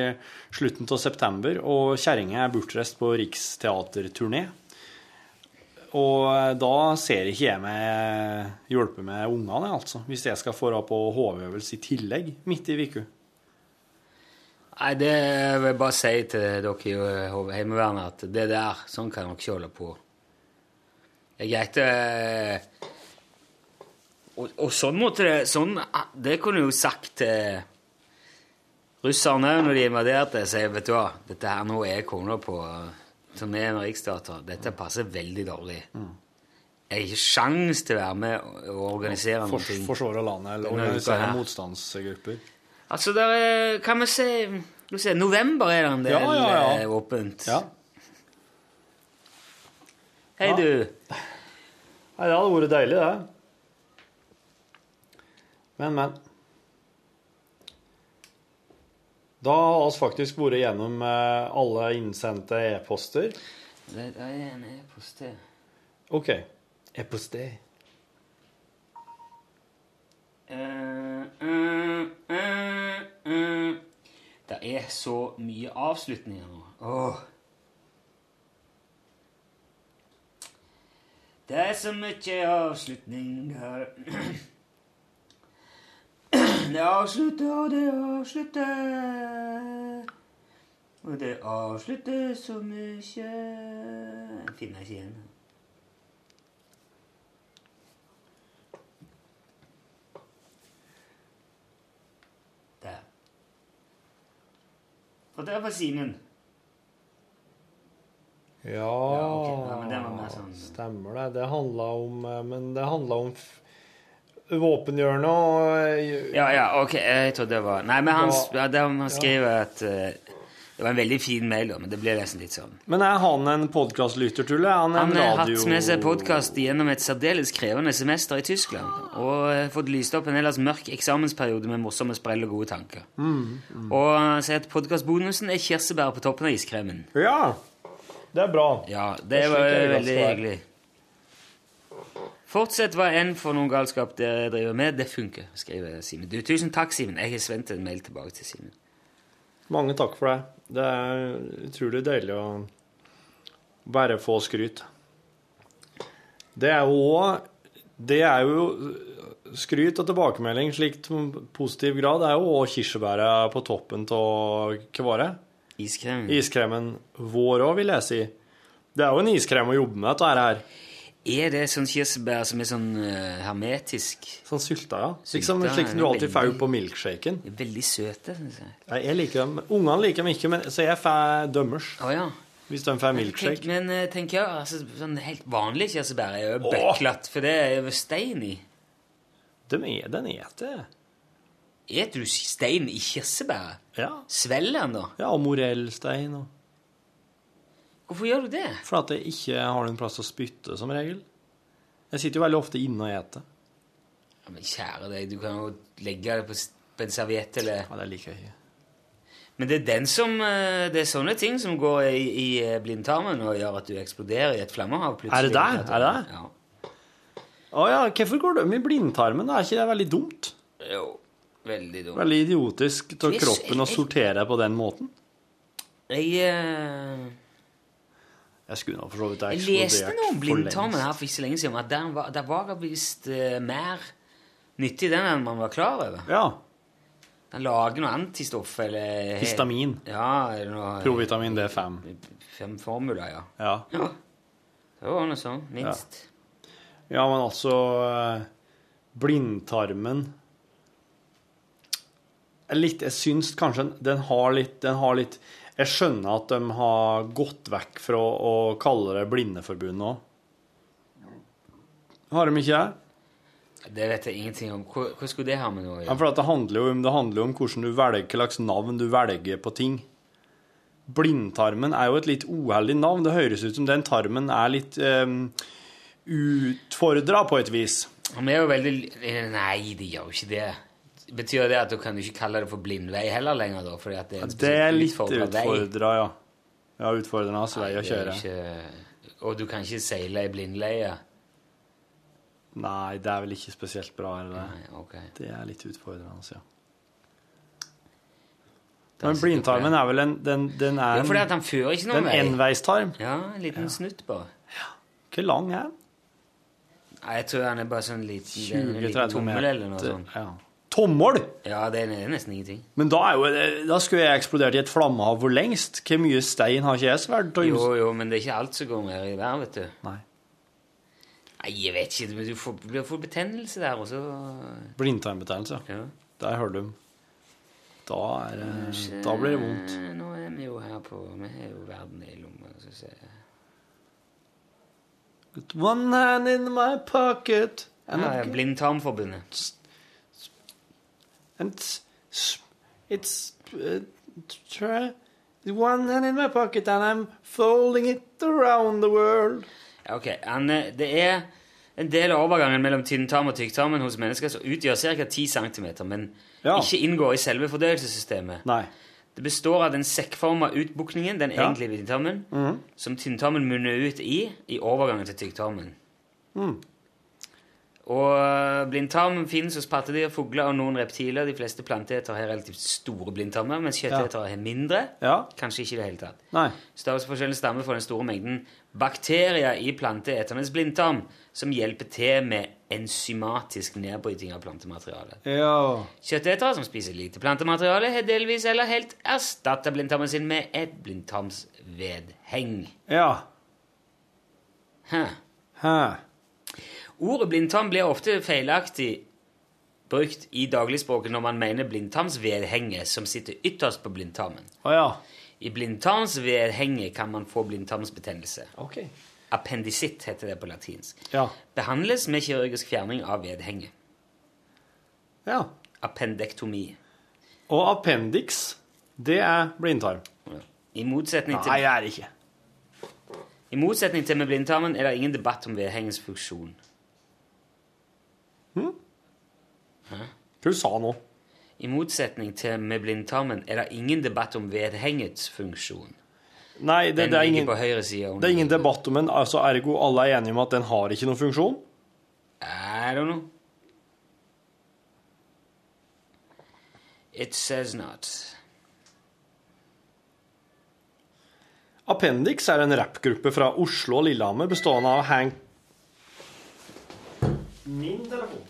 slutten av september, og kjerringa er bortreist på riksteaterturné. Og eh, da ser ikke jeg meg hjelpe med ungene, altså, hvis jeg skal få på HV-øvelse i tillegg midt i uka. Nei, det vil jeg bare si til dere i Heimevernet at det der, sånn kan dere ikke holde på. Det er greit eh, og, og sånn måtte det sånn, ah, Det kunne jo sagt til russerne når de invaderte. sier vet du hva, dette her nå er kona på som er en riksteater. Dette passer veldig dårlig. Jeg har ikke sjans til å være med og, organisere For, ting. forsvare landet eller organisere motstandsgrupper. Altså, der er, kan vi se skal vi se, November er det en del Ja, ja, ja. eh, åpent. Ja. Hei, du. Nei, det hadde vært deilig, det. Men, men. Da har vi faktisk vært gjennom eh, alle innsendte e-poster. Det er en e-post til. OK. E-post til. eh, eh, eh. Det er så mye avslutninger nå. Åh. Det er så mye avslutninger [clears throat] Det avslutter, og det avslutter. Og det avslutter så mye Jeg finner ikke igjen. Der. Og det var Simen. Ja, Ja, okay. Ja, men det var mer sånn- Stemmer det. Det handla om eh, Men det handla om våpenhjørnet og eh, Ja, ja, ok, jeg trodde det var Nei, men han, ja, det, han skrev at eh, Det var en veldig fin mail, men det ble nesten litt sånn. Men er han en podkastlytter, Tulle? Han en Han har radio... hatt med seg podkast gjennom et særdeles krevende semester i Tyskland og eh, fått lyst opp en ellers mørk eksamensperiode med morsomme sprell og gode tanker. Mm, Og han sier at podkastbonusen er kirsebær på toppen av iskremen. Ja! Det er bra. Ja, det Det er var veldig hyggelig. Fortsett hva enn for noen galskap dere driver med. Det funker, skriver Simen. Du, tusen takk, Simen. Jeg har sendt en mail tilbake til Simen. Mange takk for det. Det er utrolig deilig å bare få skryt. Det er jo òg Det er jo skryt og tilbakemelding slikt som positiv grad. Det er jo òg kirsebæret på toppen av Hva var det? Iskrem. Iskremen vår òg, vil jeg si. Det er jo en iskrem å jobbe med, dette her. Er det sånn kirsebær som er sånn eh, hermetisk? Sånn sylta, ja. Liksom slik som du alltid veldig. får på milkshaken. De er veldig søte, syns jeg. Nei, Jeg liker dem. Ungene liker dem ikke, men, så jeg får dømmers Å ja. hvis de får Tenk, milkshake. men eh, tenk ja, altså, sånn helt vanlig kirsebær er jo Åh! bøklatt, for det er jo stein i. De er, den eter. Et du stein i kirsebæret? Ja. Svelger den, da? ja, og morellstein. Og... Hvorfor gjør du det? For at jeg ikke har noen plass å spytte, som regel. Jeg sitter jo veldig ofte inne og eter. Ja, men kjære deg, du kan jo legge det på, på en serviett eller Ja, det liker jeg ikke. Men det er den som eh, Det er sånne ting som går i, i eh, blindtarmen og gjør at du eksploderer i et flammehav plutselig. Er det der? Er det der? Ja. Å ja, hvorfor går de i blindtarmen? Er ikke det veldig dumt? Jo, veldig dumt. Veldig idiotisk av kroppen å jeg- sortere på den måten? Jeg, eh, Jeg skulle for så vidt jeg leste noe om blindtarmen her for ikke så lenge siden, at det var, der var visst uh, mer nyttig den enn man var klar over. Ja. Den lager noe antistoff eller Histamin. Ja, eller noe Provitamin D5. Fem formuler, ja. Ja. ja. Det var noe sånn, minst. ja, men altså eh, Blindtarmen litt, Jeg syns kanskje den har litt, den har litt Jeg skjønner at de har gått vekk fra å kalle det Blindeforbundet òg. Har de ikke det? Det vet jeg ingenting om. Hva, hva skulle det ha med noe å Ja, for at det handler jo om, det handler om hvordan du velger, hva slags navn du velger på ting. Blindtarmen er jo et litt uheldig navn. Det høres ut som den tarmen er litt um, utfordra på et vis. Men det er jo veldig Nei, det gjør jo ikke det. Betyr det at du kan ikke kalle det for blindvei heller lenger, da? Fordi at det er en Det er litt utfordra, ja. Ja, utfordrende altså, vei å kjøre. Ikke... Og du kan ikke seile i blindleie? Nei, det er vel ikke spesielt bra, er det det? Nei, okay. Det er litt utfordrende, altså, ja. Men blindtarmen er vel en Den, den er Jo, fordi at han fører ikke noe noen vei. en enveistarm. Ja, en liten snutt bare. Ja. Hvor lang er den? Nei, jeg tror han er bare sånn liten, det er en liten tommel eller noe sånt. Ja. Tommel! Ja, det er nesten ingenting. Men da, jo, da skulle jeg eksplodert i et flammehav for lengst. Hvor mye stein har ikke jeg svært? Jo, jo, men det er ikke alt som går mer i vær, vet du. Nei. Nei, jeg vet ikke, men du får, du får betennelse der, også. Blindtarmbetennelse. ja. Der hører du. Da, er, det- da blir det vondt. Nå er vi jo her på Vi har jo verden i lomma. Ser jeg. Got One hand in my pocket and, ja, Blindtarmforbundet. And it's, it's uh, try, one hand in my pocket and I'm folding it around the world. Ok. Han, eh, det er en del av overgangen mellom tynntarm og tykktarmen hos mennesker som utgjør ca. 10 cm, men Ja. ikke inngår i selve fordøyelsessystemet. Nei. Det består av den sekkforma utbukningen, den Ja. egentlige blindtarmen, som tynntarmen munner ut i i overgangen til tykktarmen. Og blindtarm finnes hos pattedyr, fugler og noen reptiler. De fleste planteetere har relativt store blindtarmer, mens kjøttetere har mindre. Ja. Kanskje ikke i det hele tatt. Nei. Størrelsesforskjellen stammer fra den store mengden bakterier i planteeternes blindtarm, som hjelper til med enzymatisk nedbryting av plantemateriale. Ja. Kjøttetere som spiser lite plantemateriale, har delvis eller helt erstatta blindtarmen sin med et blindtarmsvedheng. Ja. Hæ. Hæ. Ordet blindtarm blir ofte feilaktig brukt i dagligspråket når man mener blindtarmsvedhenget som sitter ytterst på blindtarmen. Oh, ja. I blindtarmsvedhenget kan man få blindtarmsbetennelse. Okay. Appendisitt heter det på latinsk. Ja. Behandles med kirurgisk fjerning av vedhenget. Ja. Appendektomi. Og appendix, det er blindtarm. I motsetning til Nei, det er det ikke. I motsetning til med blindtarmen er det ingen debatt om vedhengets funksjon. Hva du sa nå? I motsetning til med blindtarmen er det ingen debatt om vedhengets funksjon. Nei, det, det, er ingen, det er ingen debatt om den. Altså, ergo alle er enige om at den har ikke noen funksjon? I don't know. It says not. Appendix er en rappgruppe fra Oslo og Lillehammer bestående av Hank Min telefon.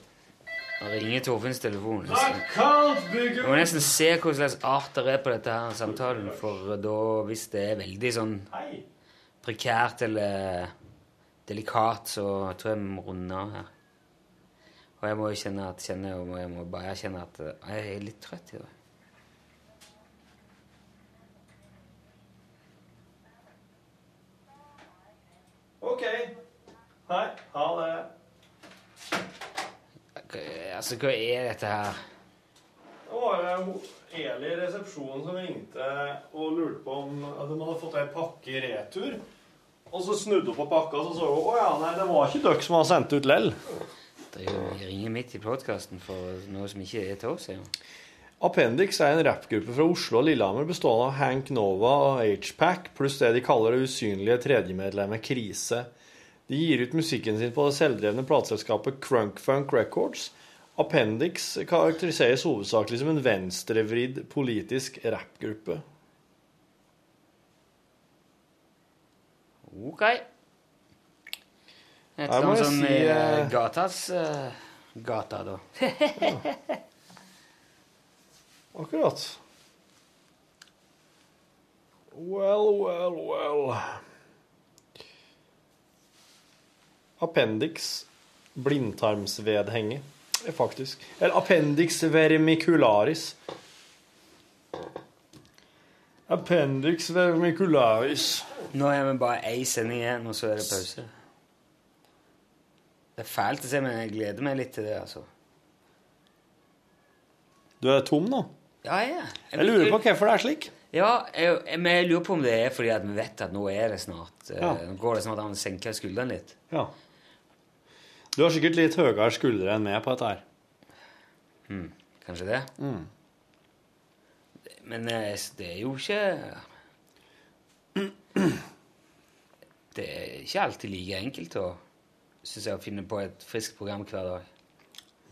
Han ringer Torfinns telefon. Jeg må nesten se hva slags art det er på dette her samtalen, for da, hvis det er veldig sånn prekært eller delikat, så tror jeg vi må runde av her. Og jeg må jo kjenne at kjenne, og jeg må bare erkjenne at eh, jeg er litt trøtt i dag. OK. Hei. Ha det. Altså, hva er dette her? Det var Eli i resepsjonen som ringte og lurte på om at de hadde fått ei pakke i retur. Og så snudde hun på pakka og så så hun å ja, nei, det var ikke dere som hadde sendt ut lell. Det er jo ringer midt i podkasten for noe som ikke er til oss. Ja. Appendix er en rappgruppe fra Oslo og Lillehammer bestående av Hank Nova og H-Pack pluss det de kaller det usynlige tredjemedlemmet Krise. De gir ut musikken sin på det selvdrevne plateselskapet Crunk Funk Records. Appendix karakteriseres hovedsakelig som en venstrevridd politisk rappgruppe. Ok. Et Her må eller annet sånn si, i eh, eh, gatas uh, gata, da. [laughs] Akkurat. Well, well, well. Appendix blindtarmsvedhenge, faktisk. Eller appendix vermicularis. Appendix vermicularis. Nå er vi bare én sending igjen, og så er det pause. Det er fælt å se, men jeg gleder meg litt til det, altså. Du er tom nå? Ja, ja. Jeg lurer på hvorfor det er slik. Ja, jeg, jeg, men jeg lurer på om det er fordi at vi vet at nå er det snart eh, Ja. Nå går det snart an å senke skuldrene litt. Ja. Du har sikkert litt høyere skuldre enn meg på dette her. Mm, kanskje det? Mm. Men eh, det er jo ikke [clears throat] Det er ikke alltid like enkelt å synes jeg, å finne på et friskt program hver dag.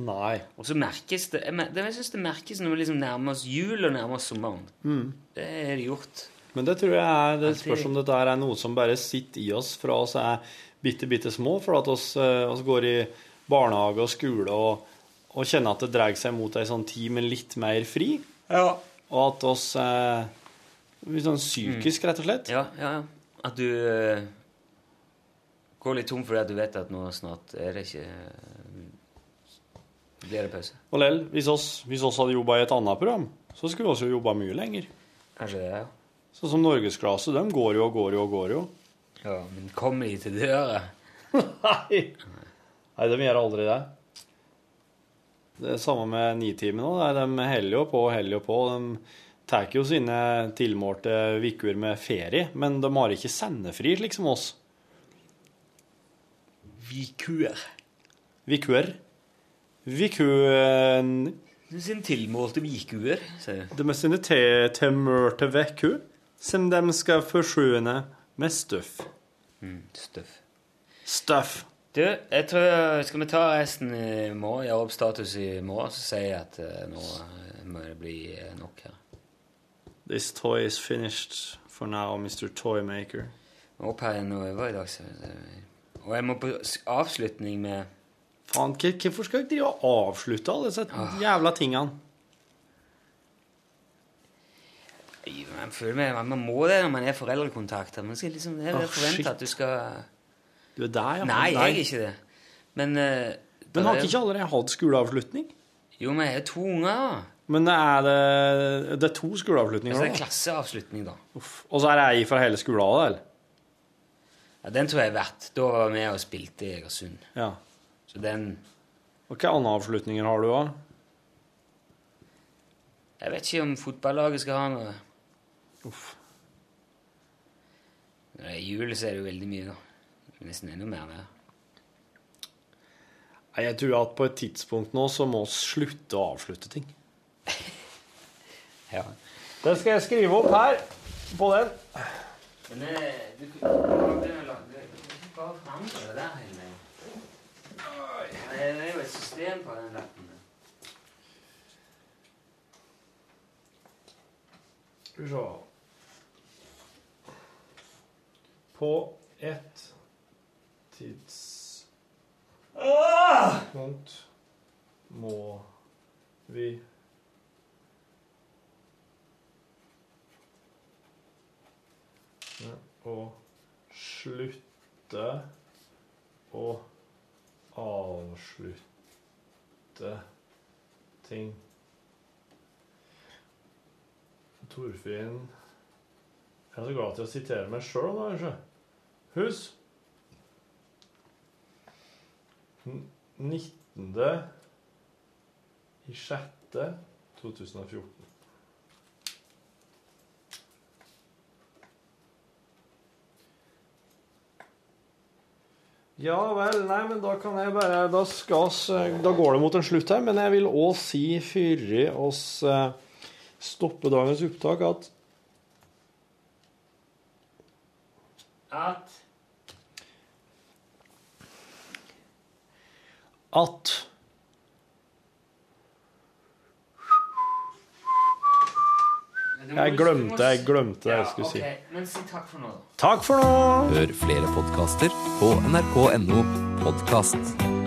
Nei. Og så merkes det Jeg, mer- det, merkes når vi liksom nærmer oss jul og nærmer oss sommeren. Mm. Det er det gjort. Men det tror jeg er, det spørs om dette er noe som bare sitter i oss fra oss er bitte, bitte små, for at oss, eh, oss går i barnehage og skole og, og kjenner at det dreier seg mot ei sånn tid med litt mer fri, og at oss eh, blir sånn psykisk, rett og slett. Ja, ja, ja. At du eh, går litt tom fordi at du vet at nå snart er det ikke eh, Blir det pause. Og lell, hvis oss, hvis oss hadde jobba i et annet program, så skulle vi også jobba mye lenger. Kanskje det, ja. Sånn som Norgesklasse, de går jo og går jo og går jo. Ja. Men kommer de til døra? Nei. Nei, de gjør aldri det. Det er samme med Nitimen òg. De heller jo på og heller jo på. De tar jo sine tilmålte uker med ferie, men de har ikke sendefri, slik som oss. Vikuer. Vikuer. Vikuen sine tilmålte vikuer, sier du. De er sine tilmålte uker som de skal forsyne med støff. Mm, støff. Stuff. Du, jeg tror Skal vi ta resten i morgen? Gjøre opp status i morgen, så sier jeg at uh, nå eh, må det bli eh, nok her. This toy is finished for now, Mr. Toymaker. Opp her nå over i dag, så Og jeg må på avslutning med Faen, hvorfor skal jeg drive og avslutte alle disse jævla tingene? Jeg føler meg, Man må det når man er foreldrekontakter. Man skal liksom, det er oh, forventa at du skal Du er der, ja. Nei, jeg er ikke det. Men uh, Men har er- ikke allerede hatt skoleavslutning? Jo, men jeg er to unger, da. Men er det, det er to skoleavslutninger Altså, det er klasseavslutning, da. Uff. Og så er det ei fra hele skolen, eller? Ja, Den tror jeg er verdt. Da var vi med og spilte i Egersund. Ja. Så den Og hvilke andre avslutninger har du da? Jeg vet ikke om fotballaget skal ha noe. Uff. Når det er jul, så er det jo veldig mye, da. Nesten enda mer. Nei, Jeg tror at på et tidspunkt nå så må vi slutte å avslutte ting. [laughs] Ja. Det skal jeg skrive opp her, på den. Men eh, du bare forandre det der hele Det er jo et system på den lappen. Skal vi se. På et tidspunkt må vi å slutte å avslutte ting. Torfinn Jeg er så glad til å sitere meg sjøl nå, kanskje. Hus. N- 19. i 6. 2014. Ja vel, nei, men da kan jeg bare Da, skal oss, da går det mot en slutt her, men jeg vil òg si før oss eh, stopper dagens opptak, at At At Jeg glemte, jeg glemte det jeg skulle si. Men si takk for nå. Takk for nå! Hør flere podkaster på nrk.no podkast.